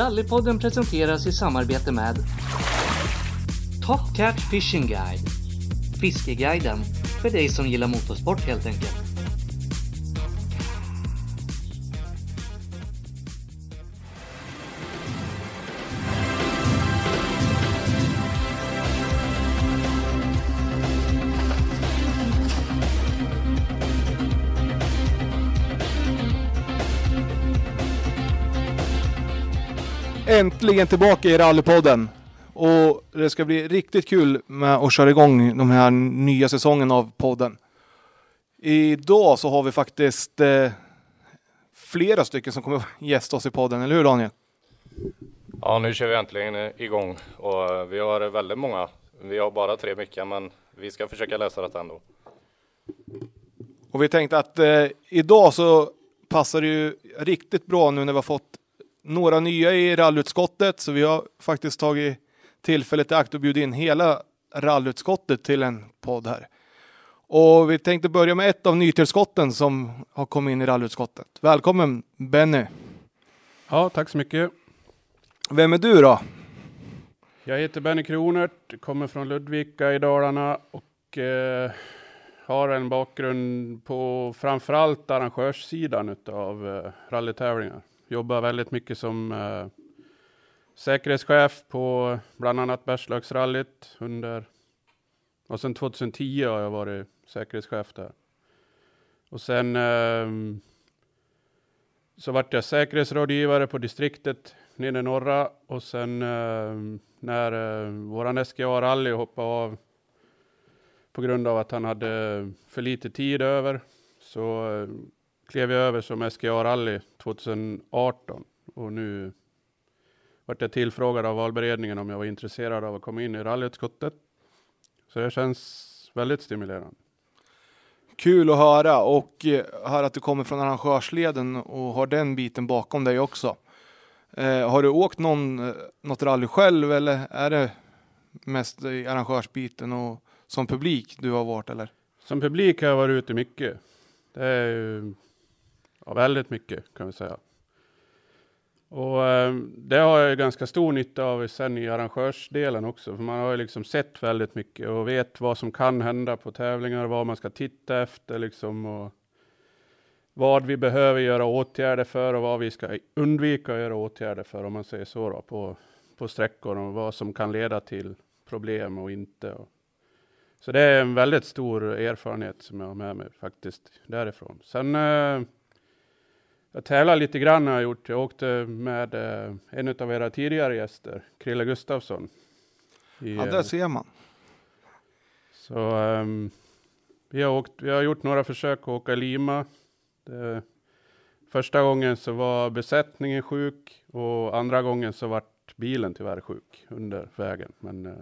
Rallypodden presenteras i samarbete med Top Cat Fishing Guide Fiskeguiden för dig som gillar motorsport helt enkelt. Äntligen tillbaka i Rallypodden. Och det ska bli riktigt kul med att köra igång de här nya säsongen av podden. Idag så har vi faktiskt eh, flera stycken som kommer gästa oss i podden, eller hur Daniel? Ja, nu kör vi äntligen igång och vi har väldigt många. Vi har bara tre mickar, men vi ska försöka lösa detta ändå. Och vi tänkte att eh, idag så passar det ju riktigt bra nu när vi har fått några nya i rallutskottet, så vi har faktiskt tagit tillfället i akt och bjudit in hela rallutskottet till en podd här. Och vi tänkte börja med ett av nytillskotten som har kommit in i rallutskottet. Välkommen Benny! Ja, tack så mycket. Vem är du då? Jag heter Benny Kronert, kommer från Ludvika i Dalarna och eh, har en bakgrund på framförallt arrangörssidan av eh, rallytävlingar. Jobbar väldigt mycket som eh, säkerhetschef på bland annat Bergslagsrallyt under och sen 2010 har jag varit säkerhetschef där. Och sen eh, så vart jag säkerhetsrådgivare på distriktet nere i norra och sen eh, när eh, våran SGA Rally hoppade av på grund av att han hade för lite tid över så eh, klev jag över som SGA Rally 2018 och nu vart jag tillfrågad av valberedningen om jag var intresserad av att komma in i rallyutskottet. Så det känns väldigt stimulerande. Kul att höra och eh, höra att du kommer från arrangörsleden och har den biten bakom dig också. Eh, har du åkt någon, eh, något rally själv eller är det mest i arrangörsbiten och som publik du har varit eller? Som publik har jag varit ute mycket. Det är ju ja, väldigt mycket kan vi säga. Och eh, det har jag ganska stor nytta av sen i arrangörsdelen också, för man har ju liksom sett väldigt mycket och vet vad som kan hända på tävlingar, vad man ska titta efter liksom och vad vi behöver göra åtgärder för och vad vi ska undvika att göra åtgärder för om man säger så då, på, på sträckor och vad som kan leda till problem och inte. Och. Så det är en väldigt stor erfarenhet som jag har med mig faktiskt därifrån. Sen eh, jag tävlar lite grann har jag gjort. Jag åkte med eh, en av era tidigare gäster, Krille Gustafsson. I, ja, där ser man. Så um, vi, har åkt, vi har gjort några försök att åka Lima. Det, första gången så var besättningen sjuk och andra gången så vart bilen tyvärr sjuk under vägen. Men uh,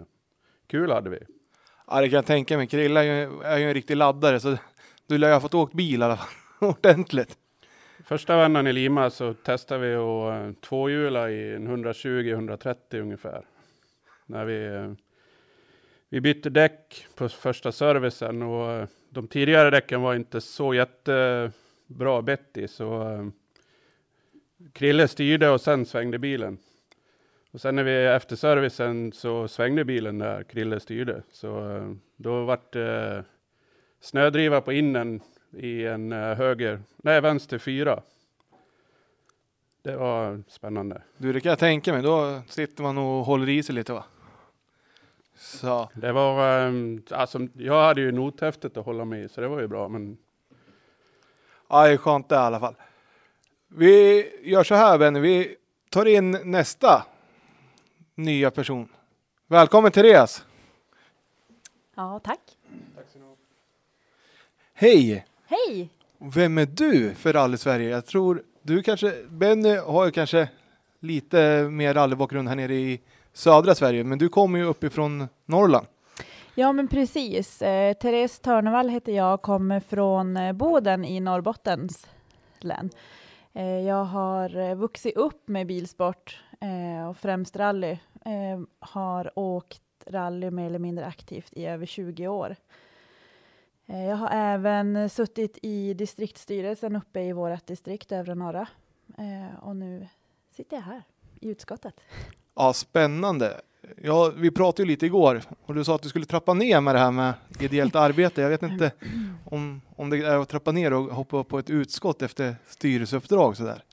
kul hade vi. Ja, det kan jag tänka mig. Krille är ju, är ju en riktig laddare, så du lär ju ha fått åkt bil i alla fall. Ordentligt. Första vändan i Lima så testade vi att eh, tvåhjula i 120-130 ungefär. När vi, eh, vi bytte däck på första servicen och eh, de tidigare däcken var inte så jättebra bett i så Krille styrde och sen svängde bilen. Och sen när vi efter servicen så svängde bilen där Krille styrde. Så då vart det snödriva på innen i en uh, höger, nej vänster fyra. Det var spännande. Du, det kan jag tänka mig. Då sitter man och håller i sig lite va? Så. Det var, um, alltså jag hade ju nothäftet att hålla med i, så det var ju bra, men. Ja, det är skönt det i alla fall. Vi gör så här vänner, vi tar in nästa nya person. Välkommen Therese! Ja, tack. Hej! Hej! Vem är du för Rally Sverige? Jag tror du kanske, Benny har ju kanske lite mer rallybakgrund här nere i södra Sverige, men du kommer ju uppifrån Norrland. Ja, men precis. Eh, Therese Törnevall heter jag, kommer från eh, Boden i Norrbottens län. Eh, jag har eh, vuxit upp med bilsport eh, och främst rally. Eh, har åkt rally mer eller mindre aktivt i över 20 år. Eh, jag har även suttit i distriktsstyrelsen uppe i vårt distrikt, övre norra. Eh, och nu sitter jag här i utskottet. Ja, spännande. Ja, vi pratade ju lite igår och du sa att du skulle trappa ner med det här med ideellt arbete. Jag vet inte om, om det är att trappa ner och hoppa på ett utskott efter styrelseuppdrag sådär.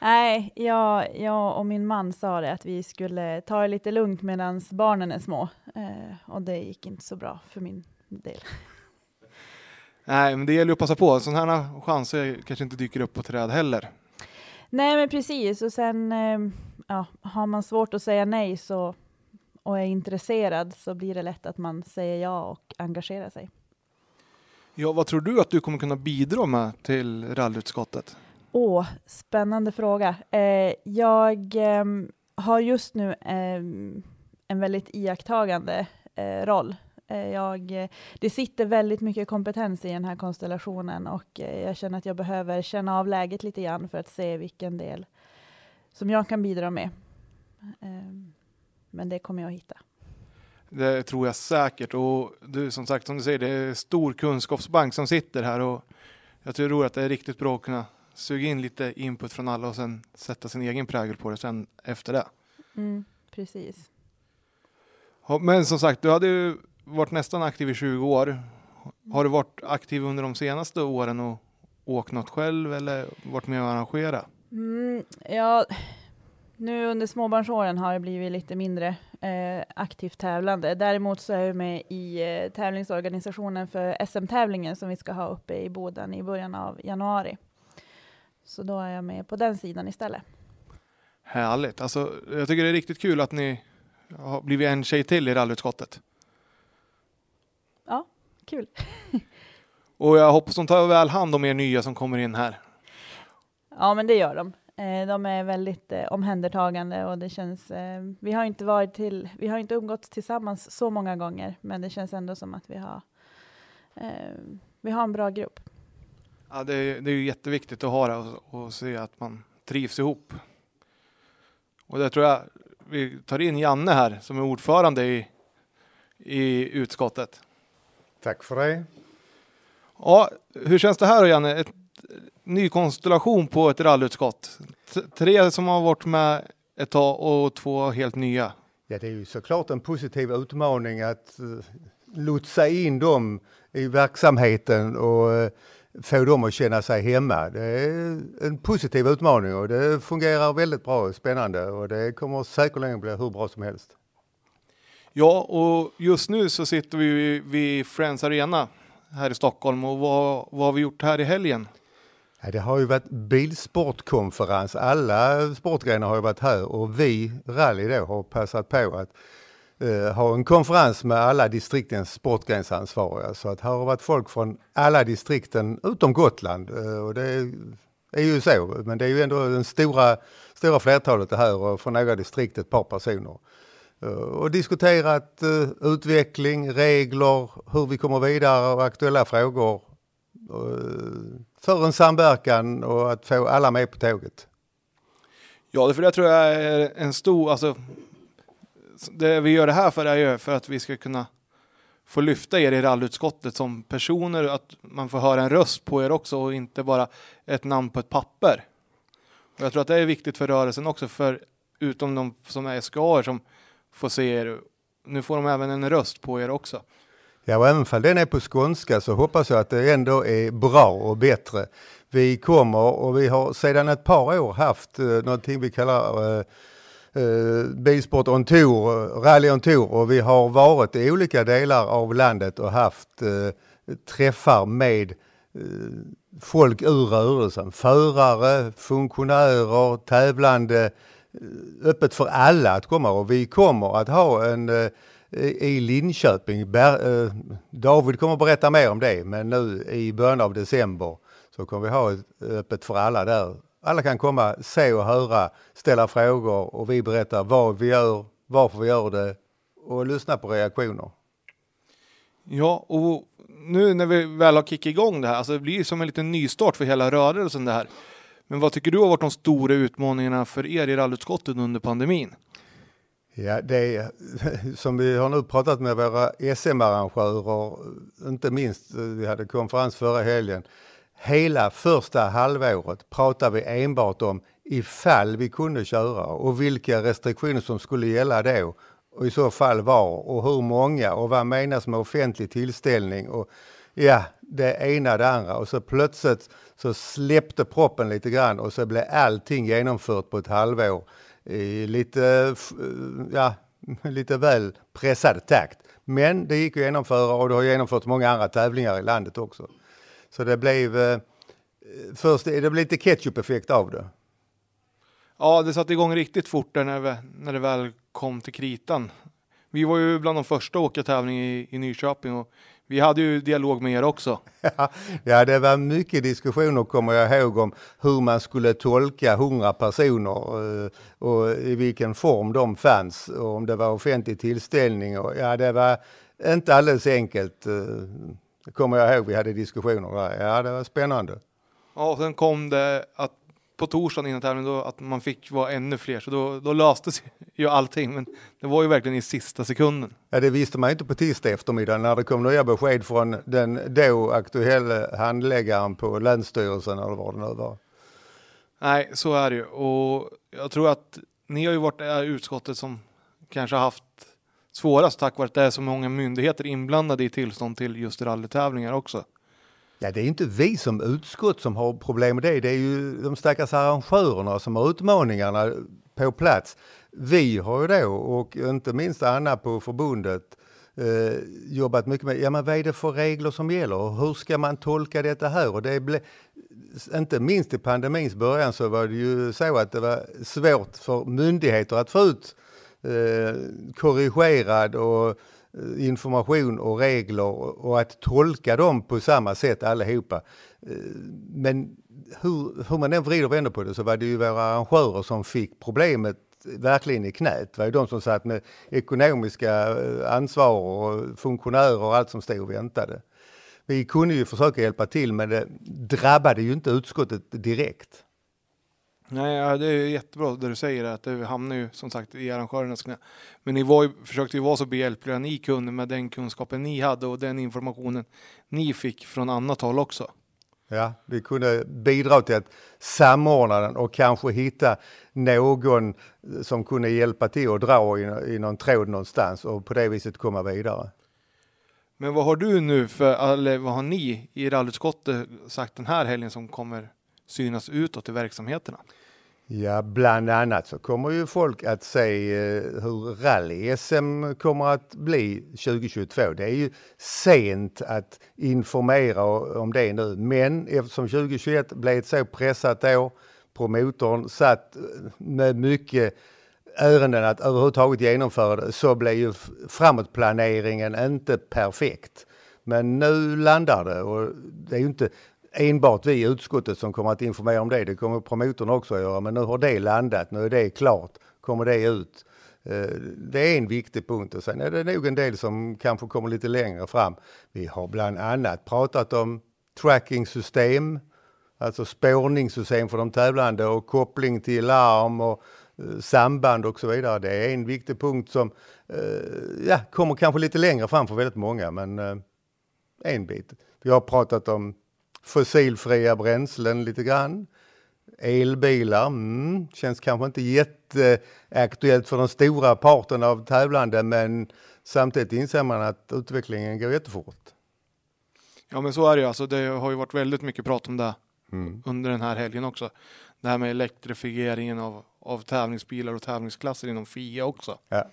Nej, jag, jag och min man sa det att vi skulle ta det lite lugnt medan barnen är små. Eh, och det gick inte så bra för min del. Nej, men det gäller att passa på. Sådana här chanser kanske inte dyker upp på träd heller. Nej, men precis. Och sen eh, ja, har man svårt att säga nej så, och är intresserad så blir det lätt att man säger ja och engagerar sig. Ja, vad tror du att du kommer kunna bidra med till rallyutskottet? Åh, spännande fråga. Eh, jag eh, har just nu eh, en väldigt iakttagande eh, roll. Eh, jag, det sitter väldigt mycket kompetens i den här konstellationen och eh, jag känner att jag behöver känna av läget lite grann för att se vilken del som jag kan bidra med. Men det kommer jag att hitta. Det tror jag säkert och du som sagt som du säger det är stor kunskapsbank som sitter här och jag tror att det är riktigt bra att kunna suga in lite input från alla och sen sätta sin egen prägel på det sen efter det. Mm, precis. Men som sagt, du hade ju varit nästan aktiv i 20 år. Har du varit aktiv under de senaste åren och åkt något själv eller varit med och arrangera? Mm, ja, nu under småbarnsåren har det blivit lite mindre eh, aktivt tävlande. Däremot så är jag med i eh, tävlingsorganisationen för SM-tävlingen som vi ska ha uppe i Boden i början av januari. Så då är jag med på den sidan istället. Härligt. Alltså, jag tycker det är riktigt kul att ni har blivit en tjej till i rallyutskottet. Kul. Och jag hoppas de tar väl hand om er nya som kommer in här. Ja, men det gör de. Eh, de är väldigt eh, omhändertagande och det känns, eh, vi har inte varit till, vi har inte umgåtts tillsammans så många gånger, men det känns ändå som att vi har, vi har en bra grupp. Ja, det, är, det är ju jätteviktigt att ha det och, och se att man trivs ihop. Och det tror jag vi tar in Janne här som är ordförande i, i utskottet. Tack för det. Ja, hur känns det här då Janne? Ett, ny konstellation på ett rallyutskott. Tre som har varit med ett tag och två helt nya. Ja, det är ju såklart en positiv utmaning att uh, lotsa in dem i verksamheten och uh, få dem att känna sig hemma. Det är en positiv utmaning och det fungerar väldigt bra och spännande och det kommer säkerligen bli hur bra som helst. Ja, och just nu så sitter vi vid Friends Arena här i Stockholm och vad, vad har vi gjort här i helgen? Ja, det har ju varit bilsportkonferens. Alla sportgrenar har ju varit här och vi, rally då, har passat på att uh, ha en konferens med alla distriktens sportgrensansvariga. Så att här har varit folk från alla distrikten utom Gotland. Eh, och det är ju så, men det är ju ändå den stora, stora flertalet här och från några distrikt ett par personer. Eh, och diskuterat eh, utveckling, regler, hur vi kommer vidare och aktuella frågor eh, för en samverkan och att få alla med på tåget. Ja, för det tror jag är en stor, alltså det vi gör det här för är ju för att vi ska kunna få lyfta er i rallutskottet som personer, att man får höra en röst på er också och inte bara ett namn på ett papper. Och jag tror att det är viktigt för rörelsen också, för utom de som är SKA som får se er, nu får de även en röst på er också. Ja, och även om den är på skånska så hoppas jag att det ändå är bra och bättre. Vi kommer och vi har sedan ett par år haft eh, någonting vi kallar eh, eh, Bilsport on Tour, Rally on Tour och vi har varit i olika delar av landet och haft eh, träffar med eh, folk ur rörelsen, förare, funktionärer, tävlande, öppet för alla att komma och vi kommer att ha en eh, i Linköping. Eh, David kommer att berätta mer om det, men nu i början av december så kommer vi ha ett öppet för alla där. Alla kan komma, se och höra, ställa frågor och vi berättar vad vi gör, varför vi gör det och lyssna på reaktioner. Ja, och nu när vi väl har kickat igång det här, alltså det blir ju som en liten nystart för hela rörelsen det här. Men vad tycker du har varit de stora utmaningarna för er i rallyutskottet under pandemin? Ja, det är som vi har nu pratat med våra SM-arrangörer, inte minst, eh, vi hade konferens förra helgen. Hela första halvåret pratar vi enbart om ifall vi kunde köra och vilka restriktioner som skulle gälla då och i så fall var och hur många och vad menas med offentlig tillställning och ja, det ena det andra och så plötsligt så släppte proppen lite grann och så blev allting genomfört på ett halvår i lite, ja, lite väl pressad takt. Men det gick att genomföra och det har genomförts många andra tävlingar i landet också. Så det blev eh, först, det blev lite ketchup-effekt av det. Ja, det satte igång riktigt fort där när, vi, när det väl kom till kritan. Vi var ju bland de första att åka tävling i, i Nyköping och vi hade ju dialog med er också. ja, det var mycket diskussioner kommer jag ihåg om hur man skulle tolka hundra personer eh, och i vilken form de fanns och om det var offentlig tillställning. Och, ja, det var inte alldeles enkelt. Eh, kommer jag ihåg vi hade diskussioner där. Ja, det var spännande. Ja, och sen kom det att på torsdagen innan tävlingen då, att man fick vara ännu fler, så då, då löstes ju allting. Men det var ju verkligen i sista sekunden. Ja, det visste man inte på tisdag eftermiddag när det kom nya besked från den då aktuella handläggaren på Länsstyrelsen eller vad det nu var. Nej, så är det ju. Och jag tror att ni har ju varit det utskottet som kanske har haft svårast tack vare att det är så många myndigheter inblandade i tillstånd till just rallytävlingar också. Ja, det är inte vi som utskott som har problem med det. Det är ju de stackars arrangörerna som har utmaningarna på plats. Vi har ju då, och inte minst Anna på förbundet, eh, jobbat mycket med ja, men vad är det för regler som gäller och hur ska man tolka detta här? Och det ble, inte minst i pandemins början så var det ju så att det var svårt för myndigheter att få ut eh, korrigerad och Eh, information och regler och att tolka dem på samma sätt allihopa. Eh, men hur, hur man än vrider och vänder på det så var det ju våra arrangörer som fick problemet verkligen i knät. Det var ju de som satt med ekonomiska eh, ansvar och funktionärer och allt som stod och väntade. Vi kunde ju försöka hjälpa till men det drabbade ju inte utskottet direkt. Nej, det är jättebra det du säger att det hamnar ju som sagt i arrangörernas knä. Men ni var ju, försökte ju vara så behjälpliga ni kunde med den kunskapen ni hade och den informationen ni fick från annat håll också. Ja, vi kunde bidra till att samordna den och kanske hitta någon som kunde hjälpa till att dra i, i någon tråd någonstans och på det viset komma vidare. Men vad har du nu för, eller vad har ni i rallyutskottet sagt den här helgen som kommer synas utåt i verksamheterna? Ja, bland annat så kommer ju folk att se eh, hur rally-SM kommer att bli 2022. Det är ju sent att informera om det nu, men eftersom 2021 blev ett så pressat år, promotorn satt eh, med mycket ärenden att överhuvudtaget genomföra det, så blev ju framåtplaneringen inte perfekt. Men nu landar det och det är ju inte enbart vi i utskottet som kommer att informera om det. Det kommer promotorn också att göra, men nu har det landat, nu är det klart, kommer det ut. Eh, det är en viktig punkt och sen är det nog en del som kanske kommer lite längre fram. Vi har bland annat pratat om tracking-system, alltså spårningssystem för de tävlande och koppling till larm och eh, samband och så vidare. Det är en viktig punkt som eh, ja, kommer kanske lite längre fram för väldigt många, men en bit. Vi har pratat om fossilfria bränslen lite grann. Elbilar, mm, känns kanske inte jätteaktuellt för den stora parten av tävlande men samtidigt inser man att utvecklingen går jättefort. Ja men så är det ju alltså. Det har ju varit väldigt mycket prat om det mm. under den här helgen också. Det här med elektrifieringen av, av tävlingsbilar och tävlingsklasser inom FIA också. Ja.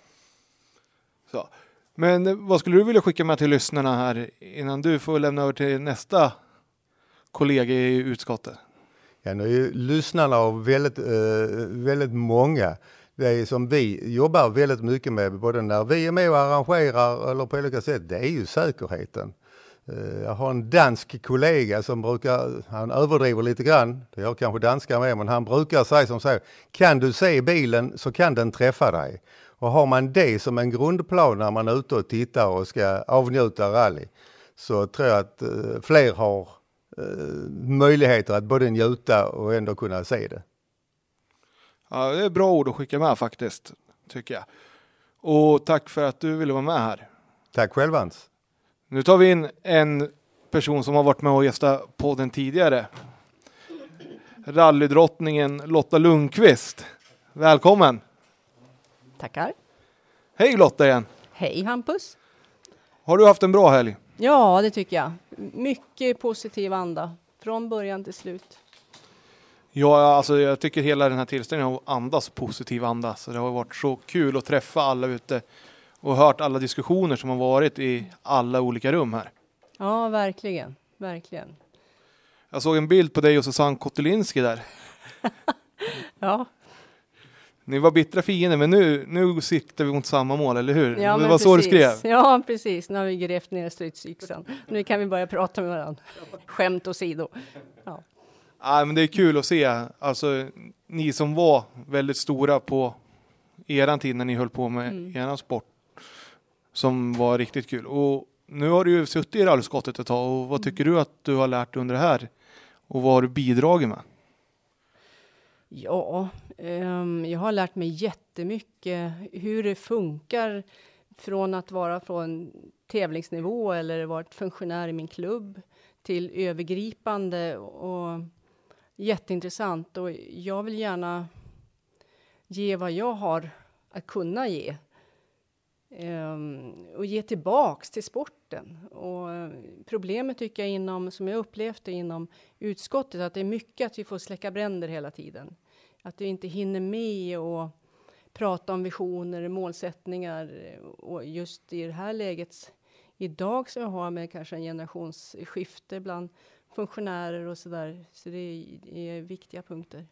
Så. Men vad skulle du vilja skicka med till lyssnarna här innan du får lämna över till nästa kollegor i utskottet? Ja, nu är ju lyssnarna väldigt, eh, väldigt många. Det är som vi jobbar väldigt mycket med, både när vi är med och arrangerar eller på olika sätt, det är ju säkerheten. Eh, Jag har en dansk kollega som brukar, han överdriver lite grann, det gör kanske danskar med, men han brukar säga som så, kan du se bilen så kan den träffa dig. Och har man det som en grundplan när man är ute och tittar och ska avnjuta rally så tror jag att eh, fler har möjligheter att både njuta och ändå kunna se det. Ja, det är bra ord att skicka med faktiskt, tycker jag. Och tack för att du ville vara med här. Tack självans. Nu tar vi in en person som har varit med och gästat podden tidigare. Rallydrottningen Lotta Lundqvist. Välkommen! Tackar. Hej Lotta igen! Hej Hampus. Har du haft en bra helg? Ja, det tycker jag. Mycket positiv anda från början till slut. Ja, alltså jag tycker hela den här tillställningen har andas positiv anda. Så det har varit så kul att träffa alla ute och hört alla diskussioner som har varit i alla olika rum här. Ja, verkligen, verkligen. Jag såg en bild på dig och Susanne Kotelinski där. Ja, Ni var bittra fiender, men nu, nu siktar vi mot samma mål, eller hur? ja det var så du precis. skrev. Ja, precis. Nu har vi grävt ner stridsyxan. Nu kan vi börja prata med varandra. Skämt åsido. Ja, men det är kul att se. Alltså, ni som var väldigt stora på eran tid när ni höll på med Mm. eran sport. Som var riktigt kul. Och nu har du ju suttit i rallskottet ett tag. Och vad tycker du att du har lärt dig under det här? Och vad har du bidragit med? Ja, Um, jag har lärt mig jättemycket hur det funkar från att vara från tävlingsnivå eller varit funktionär i min klubb till övergripande och jätteintressant. Och jag vill gärna ge vad jag har att kunna ge. um, och ge tillbaks till sporten. Och problemet tycker jag inom, som jag upplevt det inom utskottet, att det är mycket att vi får släcka bränder hela tiden. Att vi inte hinner med och prata om visioner, målsättningar och just i det här läget idag som vi har med kanske en generationsskifte bland funktionärer och sådär. Så det är, viktiga punkter.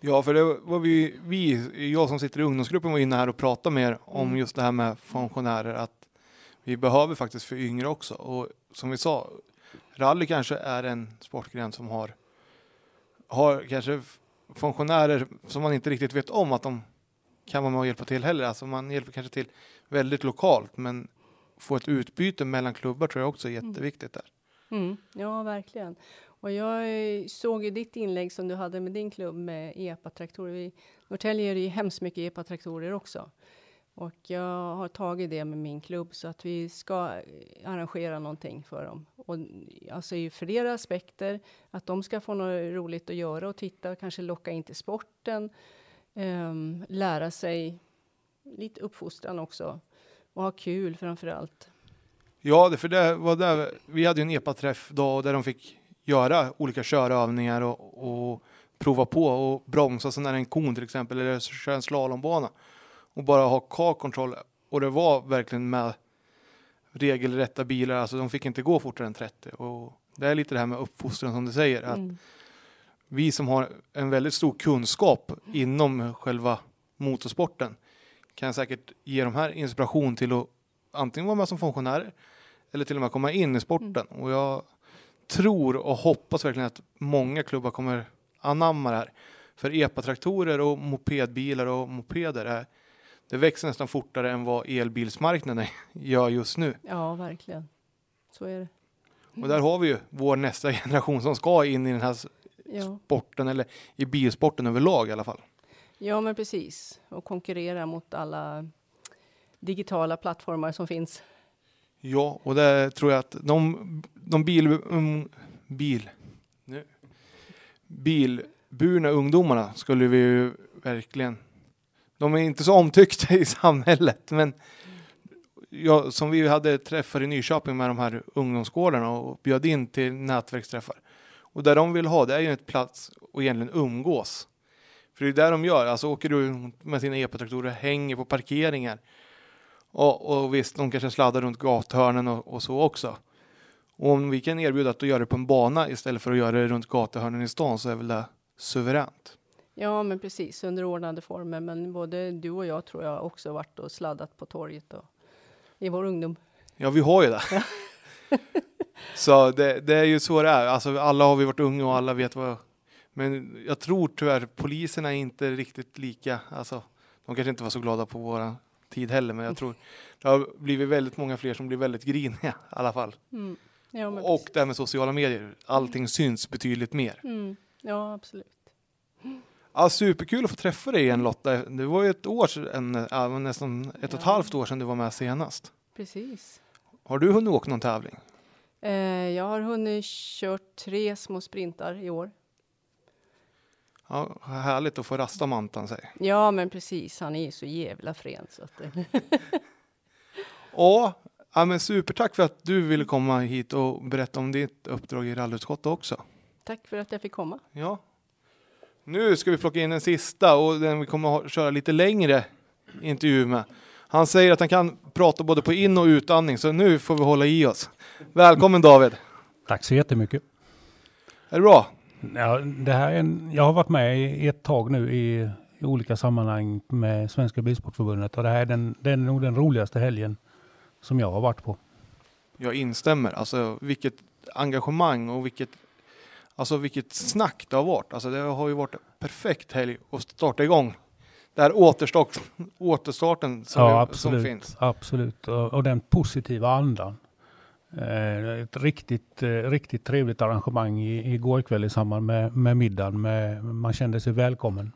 Ja, för det var vi, vi, jag som sitter i ungdomsgruppen var inne här och pratade mer om Mm. just det här med funktionärer. Att vi behöver faktiskt för yngre också. Och som vi sa, rally kanske är en sportgren som har, har kanske funktionärer som man inte riktigt vet om att de kan vara med och hjälpa till heller. Alltså man hjälper kanske till väldigt lokalt, men få ett utbyte mellan klubbar tror jag också är jätteviktigt där. Mm, ja, verkligen. Och jag såg i ditt inlägg som du hade med din klubb med EPA-traktorer. I Norrtälje är det ju hemskt mycket EPA-traktorer också. Och jag har tagit det med min klubb så att vi ska eh, arrangera någonting för dem. Och eh, alltså i flera aspekter, att de ska få något roligt att göra och titta, kanske locka in till sporten, um, lära sig lite uppfostran också och ha kul framför allt. Ja, för det var där, vi hade ju en EPA-träff då där de fick göra olika körövningar och, och prova på och bromsa så när en kon till exempel eller köra en slalombana och bara ha car-kontroll. Och det var verkligen med regelrätta bilar, alltså de fick inte gå fortare än 30. Och det är lite det här med uppfostran som du säger, att Mm. vi som har en väldigt stor kunskap inom själva motorsporten kan säkert ge de här inspiration till att antingen vara med som funktionärer eller till och med komma in i sporten. Och jag tror och hoppas verkligen att många klubbar kommer anamma det här. För EPA-traktorer och mopedbilar och mopeder, är, det växer nästan fortare än vad elbilsmarknaden gör just nu. Ja, verkligen. Så är det. Och där har vi ju vår nästa generation som ska in i den här Ja. sporten, eller i bilsporten överlag i alla fall. ja, men precis. Och konkurrera mot alla digitala plattformar som finns. Ja, och det tror jag att de, de bil, um, bil, nu, bilburna ungdomarna skulle vi ju verkligen, de är inte så omtyckta i samhället, men jag, som vi hade träffar i Nyköping med de här ungdomsgårdarna och bjöd in till nätverksträffar. Och där de vill ha, det är ju ett plats och egentligen umgås. För det är där de gör, alltså åker du med sina epatraktorer, hänger på parkeringar. Och, och visst, de kanske sladdar runt gathörnen och, och så också. Och om vi kan erbjuda att göra det på en bana istället för att göra det runt gathörnen i stan så är väl det suveränt. Ja, men precis. Under ordnade former. Men både du och jag tror jag också varit och sladdat på torget och i vår ungdom. Ja, vi har ju det. Så det, det är ju så det är. Alltså, alla har vi varit unga och alla vet vad... Men jag tror tyvärr poliserna är inte riktigt lika. Alltså, de kanske inte var så glada på våra tid heller, men jag tror det har blivit väldigt många fler som blir väldigt griniga i alla fall. Mm. Ja, Och det här med sociala medier. Allting syns betydligt mer. Mm. Ja, absolut. Ja, superkul att få träffa dig igen Lotta. Det var ju ett år sedan, ja, nästan ett och ett Ja. halvt år sedan du var med senast. Precis. Har du hunnit åka någon tävling? Eh, jag har hunnit kört tre små sprintar i år. Ja, härligt att få rasta mantan sig. Ja, men precis. Han är ju så jävla frän så att. Ja, ja, men supertack för att du ville komma hit och berätta om ditt uppdrag i rallyutskottet också. Tack för att jag fick komma. Ja. Nu ska vi plocka in den sista och den vi kommer att köra lite längre intervju med. Han säger att han kan prata både på in och utandning, så nu får vi hålla i oss. Välkommen David! Tack så jättemycket. Är det bra? Ja, det här är en, jag har varit med i ett tag nu i, i olika sammanhang med Svenska Bilsportförbundet och det här är, den, det är nog den roligaste helgen som jag har varit på. Jag instämmer. Alltså vilket engagemang och vilket, alltså vilket snack det har varit. Alltså det har ju varit en perfekt helg att starta igång. Det här återstart, återstarten som, ja, som absolut. finns. absolut. Och, och den positiva andan. Eh, ett riktigt, eh, riktigt trevligt arrangemang i, igår kväll i samband med, med middagen. Med, man kände sig välkommen.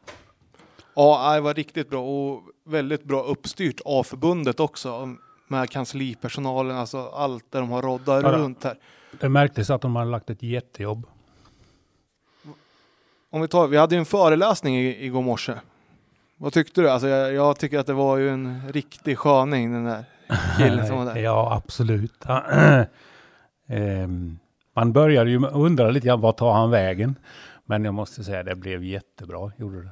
Ja, det var riktigt bra och väldigt bra uppstyrt av förbundet också. Med kanslipersonalen, alltså allt där de har roddat Ja, runt här. Det märktes att de hade lagt ett jättejobb. Om vi tar, vi hade ju en föreläsning i, igår morse. Vad tyckte du? Alltså jag, jag tycker att det var ju en riktig sköning den där killen som var där. Ja, absolut. Ehm, Man började ju undra lite grann, vad tar han vägen? Men jag måste säga, det blev jättebra, gjorde det.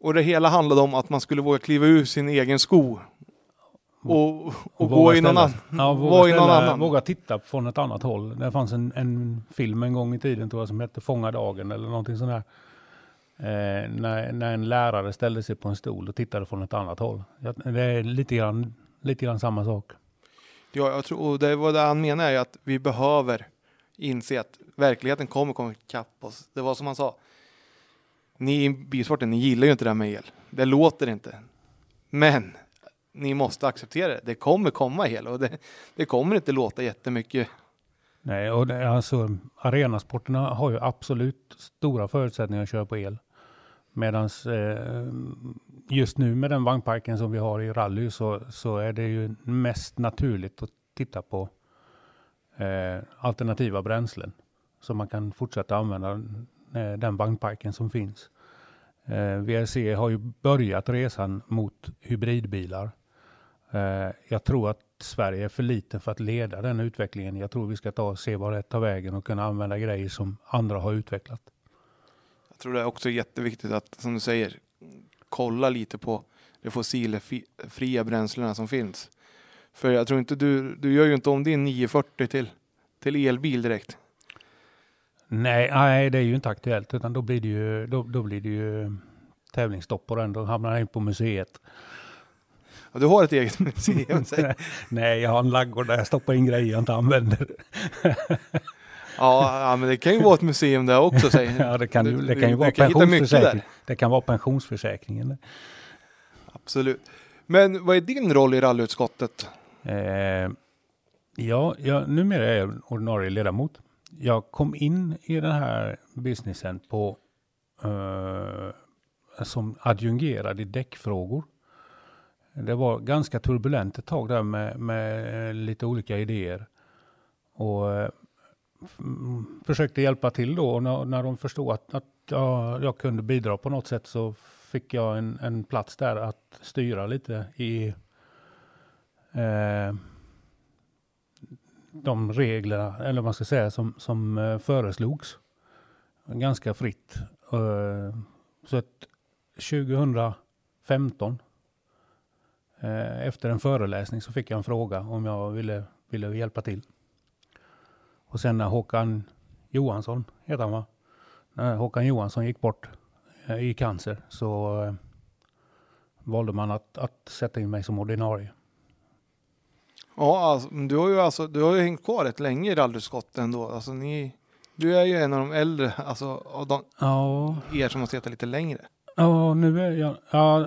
Och det hela handlade om att man skulle våga kliva ur sin egen sko. Och, och, gå våga i någon ställa- annan. Ja, våga, i någon ställa- annan. våga titta från ett annat håll. Det fanns en, en film en gång i tiden tror jag som hette Fånga dagen eller någonting sånt där. Eh, när, när en lärare ställde sig på en stol och tittade från ett annat håll. Det är lite grann, lite grann samma sak. Ja, jag tror, och det var det han menar är att vi behöver inse att verkligheten kommer komma ikapp oss. Det var som han sa. Ni i bilsporten, ni gillar ju inte det här med el. Det låter inte. Men ni måste acceptera det. Det kommer komma el och det, det kommer inte låta jättemycket. Nej, och det, alltså, arenasporterna har ju absolut stora förutsättningar att köra på el. Medan eh, just nu med den vagnparken som vi har i rally så, så är det ju mest naturligt att titta på eh, alternativa bränslen. Så man kan fortsätta använda eh, den vagnparken som finns. Eh, VRC har ju börjat resan mot hybridbilar. Eh, jag tror att Sverige är för liten för att leda den utvecklingen. Jag tror vi ska ta och se vad det tar vägen och kunna använda grejer som andra har utvecklat. Jag tror det är också jätteviktigt att, som du säger, kolla lite på de fossilfria bränslena som finns. För jag tror inte du, du gör ju inte om din 940 till, till elbil direkt. Nej, nej, det är ju inte aktuellt utan då blir det ju, då, då blir det ju tävlingsstopp på den. Då hamnar den på museet. Och du har ett eget museum. nej, jag har en laggård där jag stoppar in grejer jag inte använder. ja, ja, men det kan ju vara ett museum där också. Säg. ja, det kan, Du- det du- kan ju du vara kan hitta mycket pensionsförsäkring. Det kan vara pensionsförsäkringen. Absolut. Men vad är din roll i rallyutskottet? Eh, ja, jag, numera är jag ordinarie ledamot. Jag kom in i den här businessen på eh, som adjungerad i däckfrågor. Det var ganska turbulent ett tag där med, med eh, lite olika idéer. Och eh, försökte hjälpa till då. Och när, när de förstod att, att jag, jag kunde bidra på något sätt så fick jag en, en plats där att styra lite i eh, de reglerna, eller vad man ska säga, som, som eh, föreslogs. Ganska fritt. Eh, så att 2015, efter en föreläsning, så fick jag en fråga om jag ville, ville hjälpa till. Och sen när Håkan Johansson, heter han va? När Håkan Johansson gick bort eh, i cancer så eh, valde man att, att sätta in mig som ordinarie. Ja, alltså, du har ju alltså, du har ju hängt kvar rätt länge i rallyskott ändå. Alltså ni, du är ju en av de äldre, alltså av de, Ja, er som har suttit lite längre. Ja nu är jag, ja,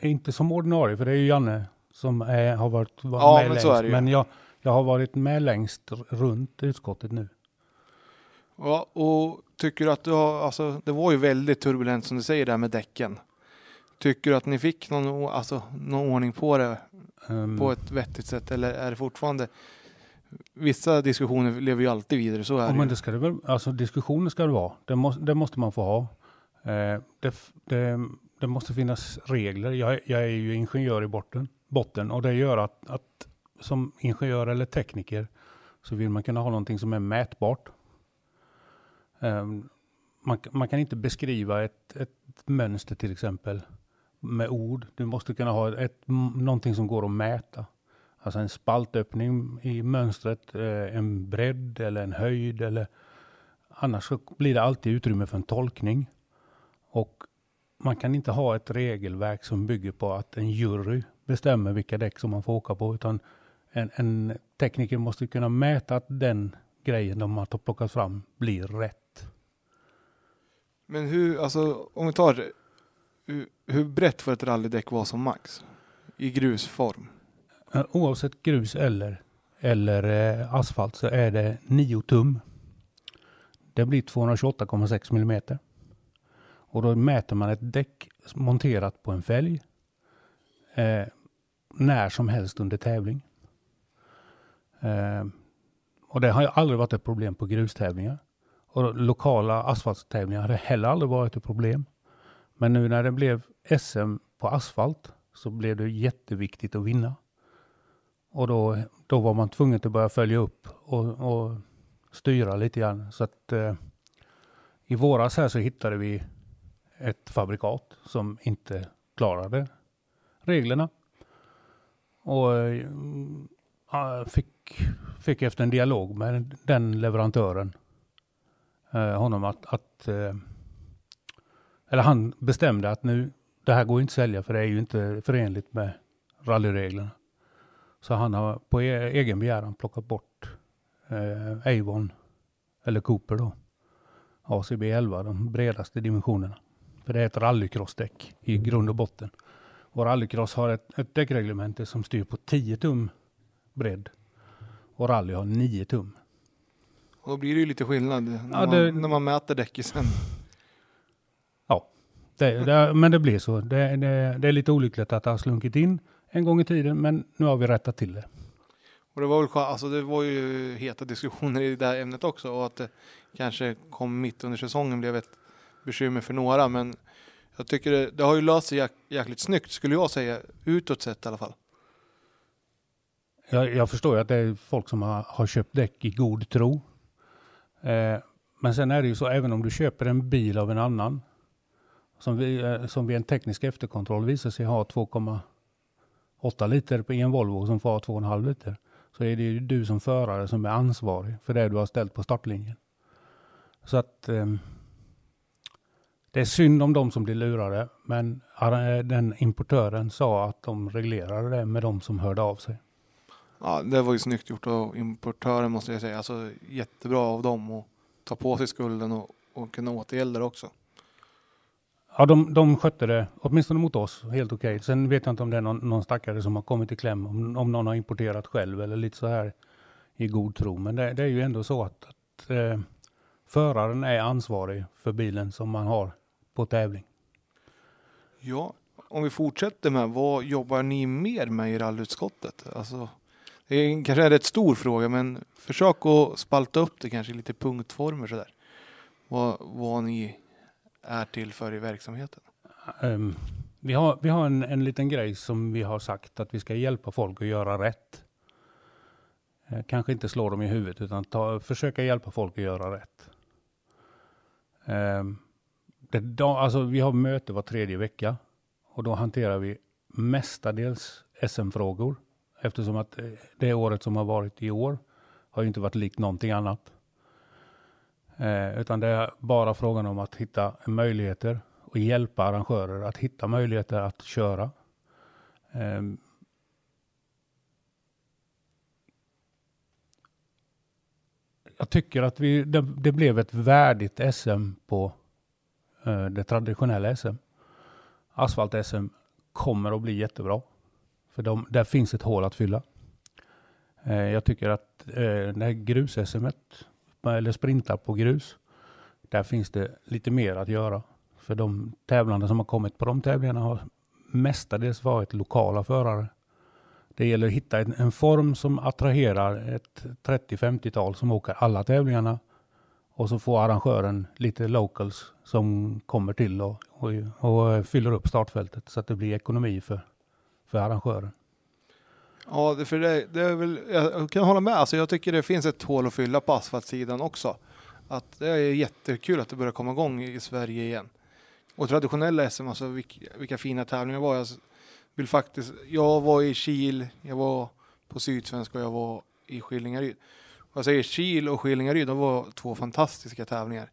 inte som ordinarie, för det är ju Janne som är, har varit var Ja, med men längst. så är det ju. Men jag, jag har varit med längst runt utskottet nu. Ja, och tycker att du har, alltså det var ju väldigt turbulent som du säger där med däcken. Tycker du att ni fick någon, alltså, någon ordning på det Ehm, på ett vettigt sätt eller är det fortfarande Vissa diskussioner lever ju alltid vidare, så är Ja, det men ju. det ska det väl, alltså diskussioner ska det vara. Det, måste, det måste man få ha. Eh, det, det, det måste finnas regler. Jag, är- jag är ju ingenjör i botten, botten och det gör att, att som ingenjör eller tekniker så vill man kunna ha någonting som är mätbart. Eh, man, man kan inte beskriva ett, ett mönster till exempel med ord. Du måste kunna ha ett, någonting som går att mäta. Alltså en spaltöppning i mönstret, eh, en bredd eller en höjd eller annars så blir det alltid utrymme för en tolkning. Och man kan inte ha ett regelverk som bygger på att en jury bestämmer vilka däck som man får åka på, utan en, en tekniker måste kunna mäta att den grejen de har plockat fram blir rätt. Men hur, alltså om vi tar hur, hur brett får ett rallydäck vara som max? I grusform? Oavsett grus eller, eller eh, asfalt så är det 9 tum. Det blir 228,6 millimeter. Och då mäter man ett däck monterat på en fälg eh, när som helst under tävling. Eh, och det har ju aldrig varit ett problem på grustävlingar. Och lokala asfaltstävlingar har heller aldrig varit ett problem. Men nu när det blev SM på asfalt så blev det jätteviktigt att vinna. Och då, då var man tvungen att börja följa upp och, och styra lite grann. Så att eh, i våras här så hittade vi ett fabrikat som inte klarade reglerna. Och eh, fick, fick efter en dialog med den leverantören eh, honom att, att eh, eller han bestämde att nu, det här går inte att sälja för det är ju inte förenligt med rallyreglerna. Så han har på e-, egen begäran plockat bort eh, Avon, eller Cooper då, ACB 11, de bredaste dimensionerna. För det är ett rallycrossdäck i grund och botten. Och rallycross har ett, ett däckreglemente som styr på 10 tum bredd. Och rally har 9 tum. Och då blir det ju lite skillnad när, Ja, det- man, när man mäter däcket sen. Ja, det, det, men det blir så. Det, det, är lite olyckligt att det har slunkit in en gång i tiden, men nu har vi rättat till det. Och det var väl alltså det var ju heta diskussioner i det här ämnet också och att det kanske kom mitt under säsongen blev ett bekymmer för några men jag tycker det, det har ju löst sig jäk, jäkligt snyggt skulle jag säga, utåt sett i alla fall. Jag, jag förstår ju att det är folk som har, har köpt däck i god tro. Eh, men sen är det ju så, även om du köper en bil av en annan, som, vi, eh, som vid en teknisk efterkontroll visar sig ha 2,8 liter på en Volvo som får ha 2,5 liter, så är det ju du som förare som är ansvarig för det du har ställt på startlinjen. Så att eh, det är synd om de som blir lurade, men eh, den importören sa att de reglerade det med de som hörde av sig. Ja, det var ju snyggt gjort av importören måste jag säga. Alltså jättebra av dem att ta på sig skulden och, och kunna återgälda det också. Ja, de, de skötte det, åtminstone mot oss, helt okej. Sen vet jag inte om det är någon, någon stackare som har kommit i kläm, om, om någon har importerat själv eller lite så här i god tro. Men det, det är ju ändå så att, att eh, föraren är ansvarig för bilen som man har på tävling. Ja, om vi fortsätter med vad jobbar ni mer med i rallyutskottet? Alltså, det är kanske en rätt stor fråga, men försök att spalta upp det kanske i lite punktformer sådär. Vad, vad ni är till för i verksamheten. Ehm, vi har, vi har en, en liten grej som vi har sagt att vi ska hjälpa folk att göra rätt. Eh, kanske inte slå dem i huvudet utan ta, försöka hjälpa folk att göra rätt. Ehm, det, da, alltså, vi har möte var tredje vecka och då hanterar vi mestadels SM-frågor eftersom att eh, det året som har varit i år har ju inte varit likt någonting annat. Eh, utan det är bara frågan om att hitta möjligheter och hjälpa arrangörer att hitta möjligheter att köra. Eh, jag tycker att vi, det, det blev ett värdigt SM på Eh, det traditionella SM. Asfalt-SM kommer att bli jättebra. För de, där finns ett hål att fylla. Eh, jag tycker att eh, det här grus-SM, eller sprintar på grus, där finns det lite mer att göra. För de tävlande som har kommit på de tävlingarna har mestadels varit lokala förare. Det gäller att hitta en, en form som attraherar ett 30-50-tal som åker alla tävlingarna. Och så får arrangören lite locals som kommer till och, och, och fyller upp startfältet så att det blir ekonomi för, för arrangören. Ja, det, för det, det är väl, jag kan hålla med. Alltså, jag tycker det finns ett hål att fylla på asfaltsidan också. Att det är jättekul att det börjar komma igång i Sverige igen. Och traditionella SM, alltså vilka, vilka fina tävlingar det var. Jag vill faktiskt, jag var i Kil, jag var på Sydsvenska och jag var i Skillingaryd. Jag säger Kil och Skillingaryd, de var två fantastiska tävlingar.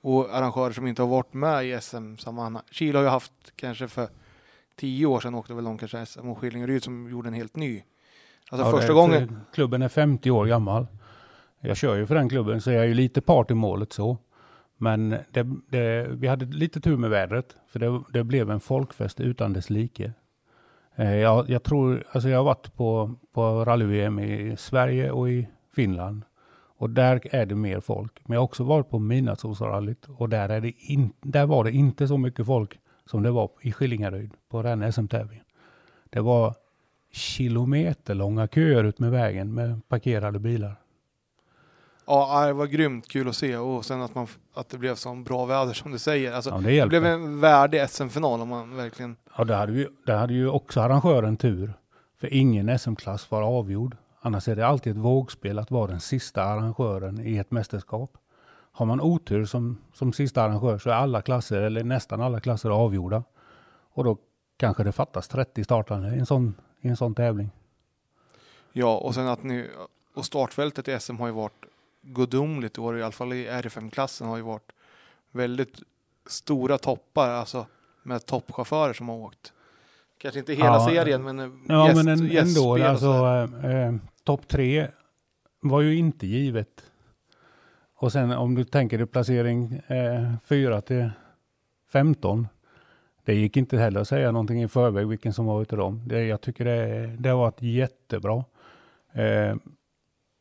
Och arrangörer som inte har varit med i SM-sammanhang. Kil har ju haft kanske för tio år sedan åkte väl de kanske SM och Skillingaryd som gjorde en helt ny. Alltså Ja, första gången. Klubben är 50 år gammal. Jag kör ju för den klubben så jag är ju lite part i målet så. Men det, det, vi hade lite tur med vädret för det, det blev en folkfest utan dess like. Eh, Jag, jag tror, alltså jag har varit på, på rally-VM i Sverige och i Finland. Och där är det mer folk. Men jag har också varit på Midnattssolsrallyt och där, är det in, där var det inte så mycket folk som det var i Skillingaryd på den SM-tävlingen. Det var kilometerlånga köer ut med vägen med parkerade bilar. Ja, det var grymt kul att se och sen att, man, att det blev så bra väder som du säger. Alltså, Ja, det det blev en värdig SM-final om man verkligen... Ja, där hade, vi, där hade ju också arrangören tur. För ingen SM-klass var avgjord. Annars är det alltid ett vågspel att vara den sista arrangören i ett mästerskap. Har man otur som, som sista arrangör så är alla klasser, eller nästan alla klasser, avgjorda. Och då kanske det fattas 30 startande i en sån, i en sån tävling. Ja, och sen att ni... Och startfältet i SM har ju varit gudomligt i år, i alla fall i R5-klassen har ju varit väldigt stora toppar, alltså med toppchaufförer som har åkt. Kanske inte hela Ja, serien, men Ja, gäst- men en, ändå. Alltså, sådär. Topp tre var ju inte givet. Och sen om du tänker dig placering eh, 4 till 15. Det gick inte heller att säga någonting i förväg vilken som var utav dem. Det, jag tycker det, det har varit jättebra. Eh,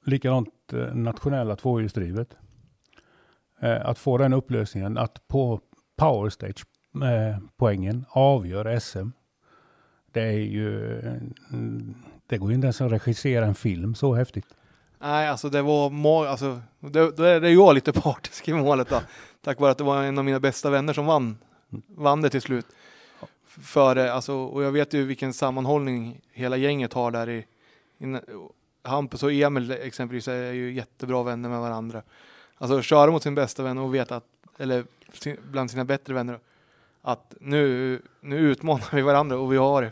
likadant eh, nationella tvåhjulsdrivet. Eh, att få den upplösningen att på Power Stage eh, poängen avgör SM. Det är ju, mm, det går ju inte ens att regissera en film så häftigt. Nej, alltså det var ma- alltså, då, då är det jag lite partisk i målet då. Tack vare att det var en av mina bästa vänner som vann, vann det till slut. Före, alltså, och jag vet ju vilken sammanhållning hela gänget har där i, i Hampus och Emil exempelvis är ju jättebra vänner med varandra. Alltså köra mot sin bästa vän och veta att, eller sin, bland sina bättre vänner, att nu, nu utmanar vi varandra och vi har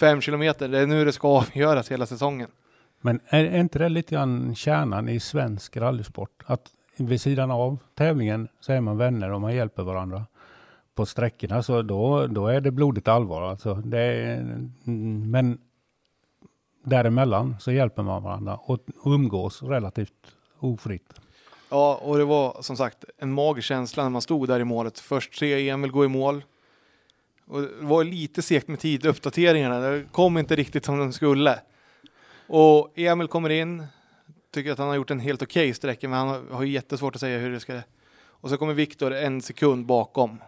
fem kilometer, det är nu det ska avgöras hela säsongen. Men är, är inte det lite grann kärnan i svensk rallysport? Att vid sidan av tävlingen så är man vänner och man hjälper varandra på sträckorna. Så då, då är det blodigt allvar. Alltså det är, mm, men däremellan så hjälper man varandra och umgås relativt ofritt. Ja, och det var som sagt en magisk känsla när man stod där i målet. Först se Emil gå i mål. Och det var lite segt med tiduppdateringarna. Det kom inte riktigt som de skulle. Och Emil kommer in, tycker att han har gjort en helt okej sträcka, men han har, ju jättesvårt att säga hur det ska... Och så kommer Viktor en sekund bakom.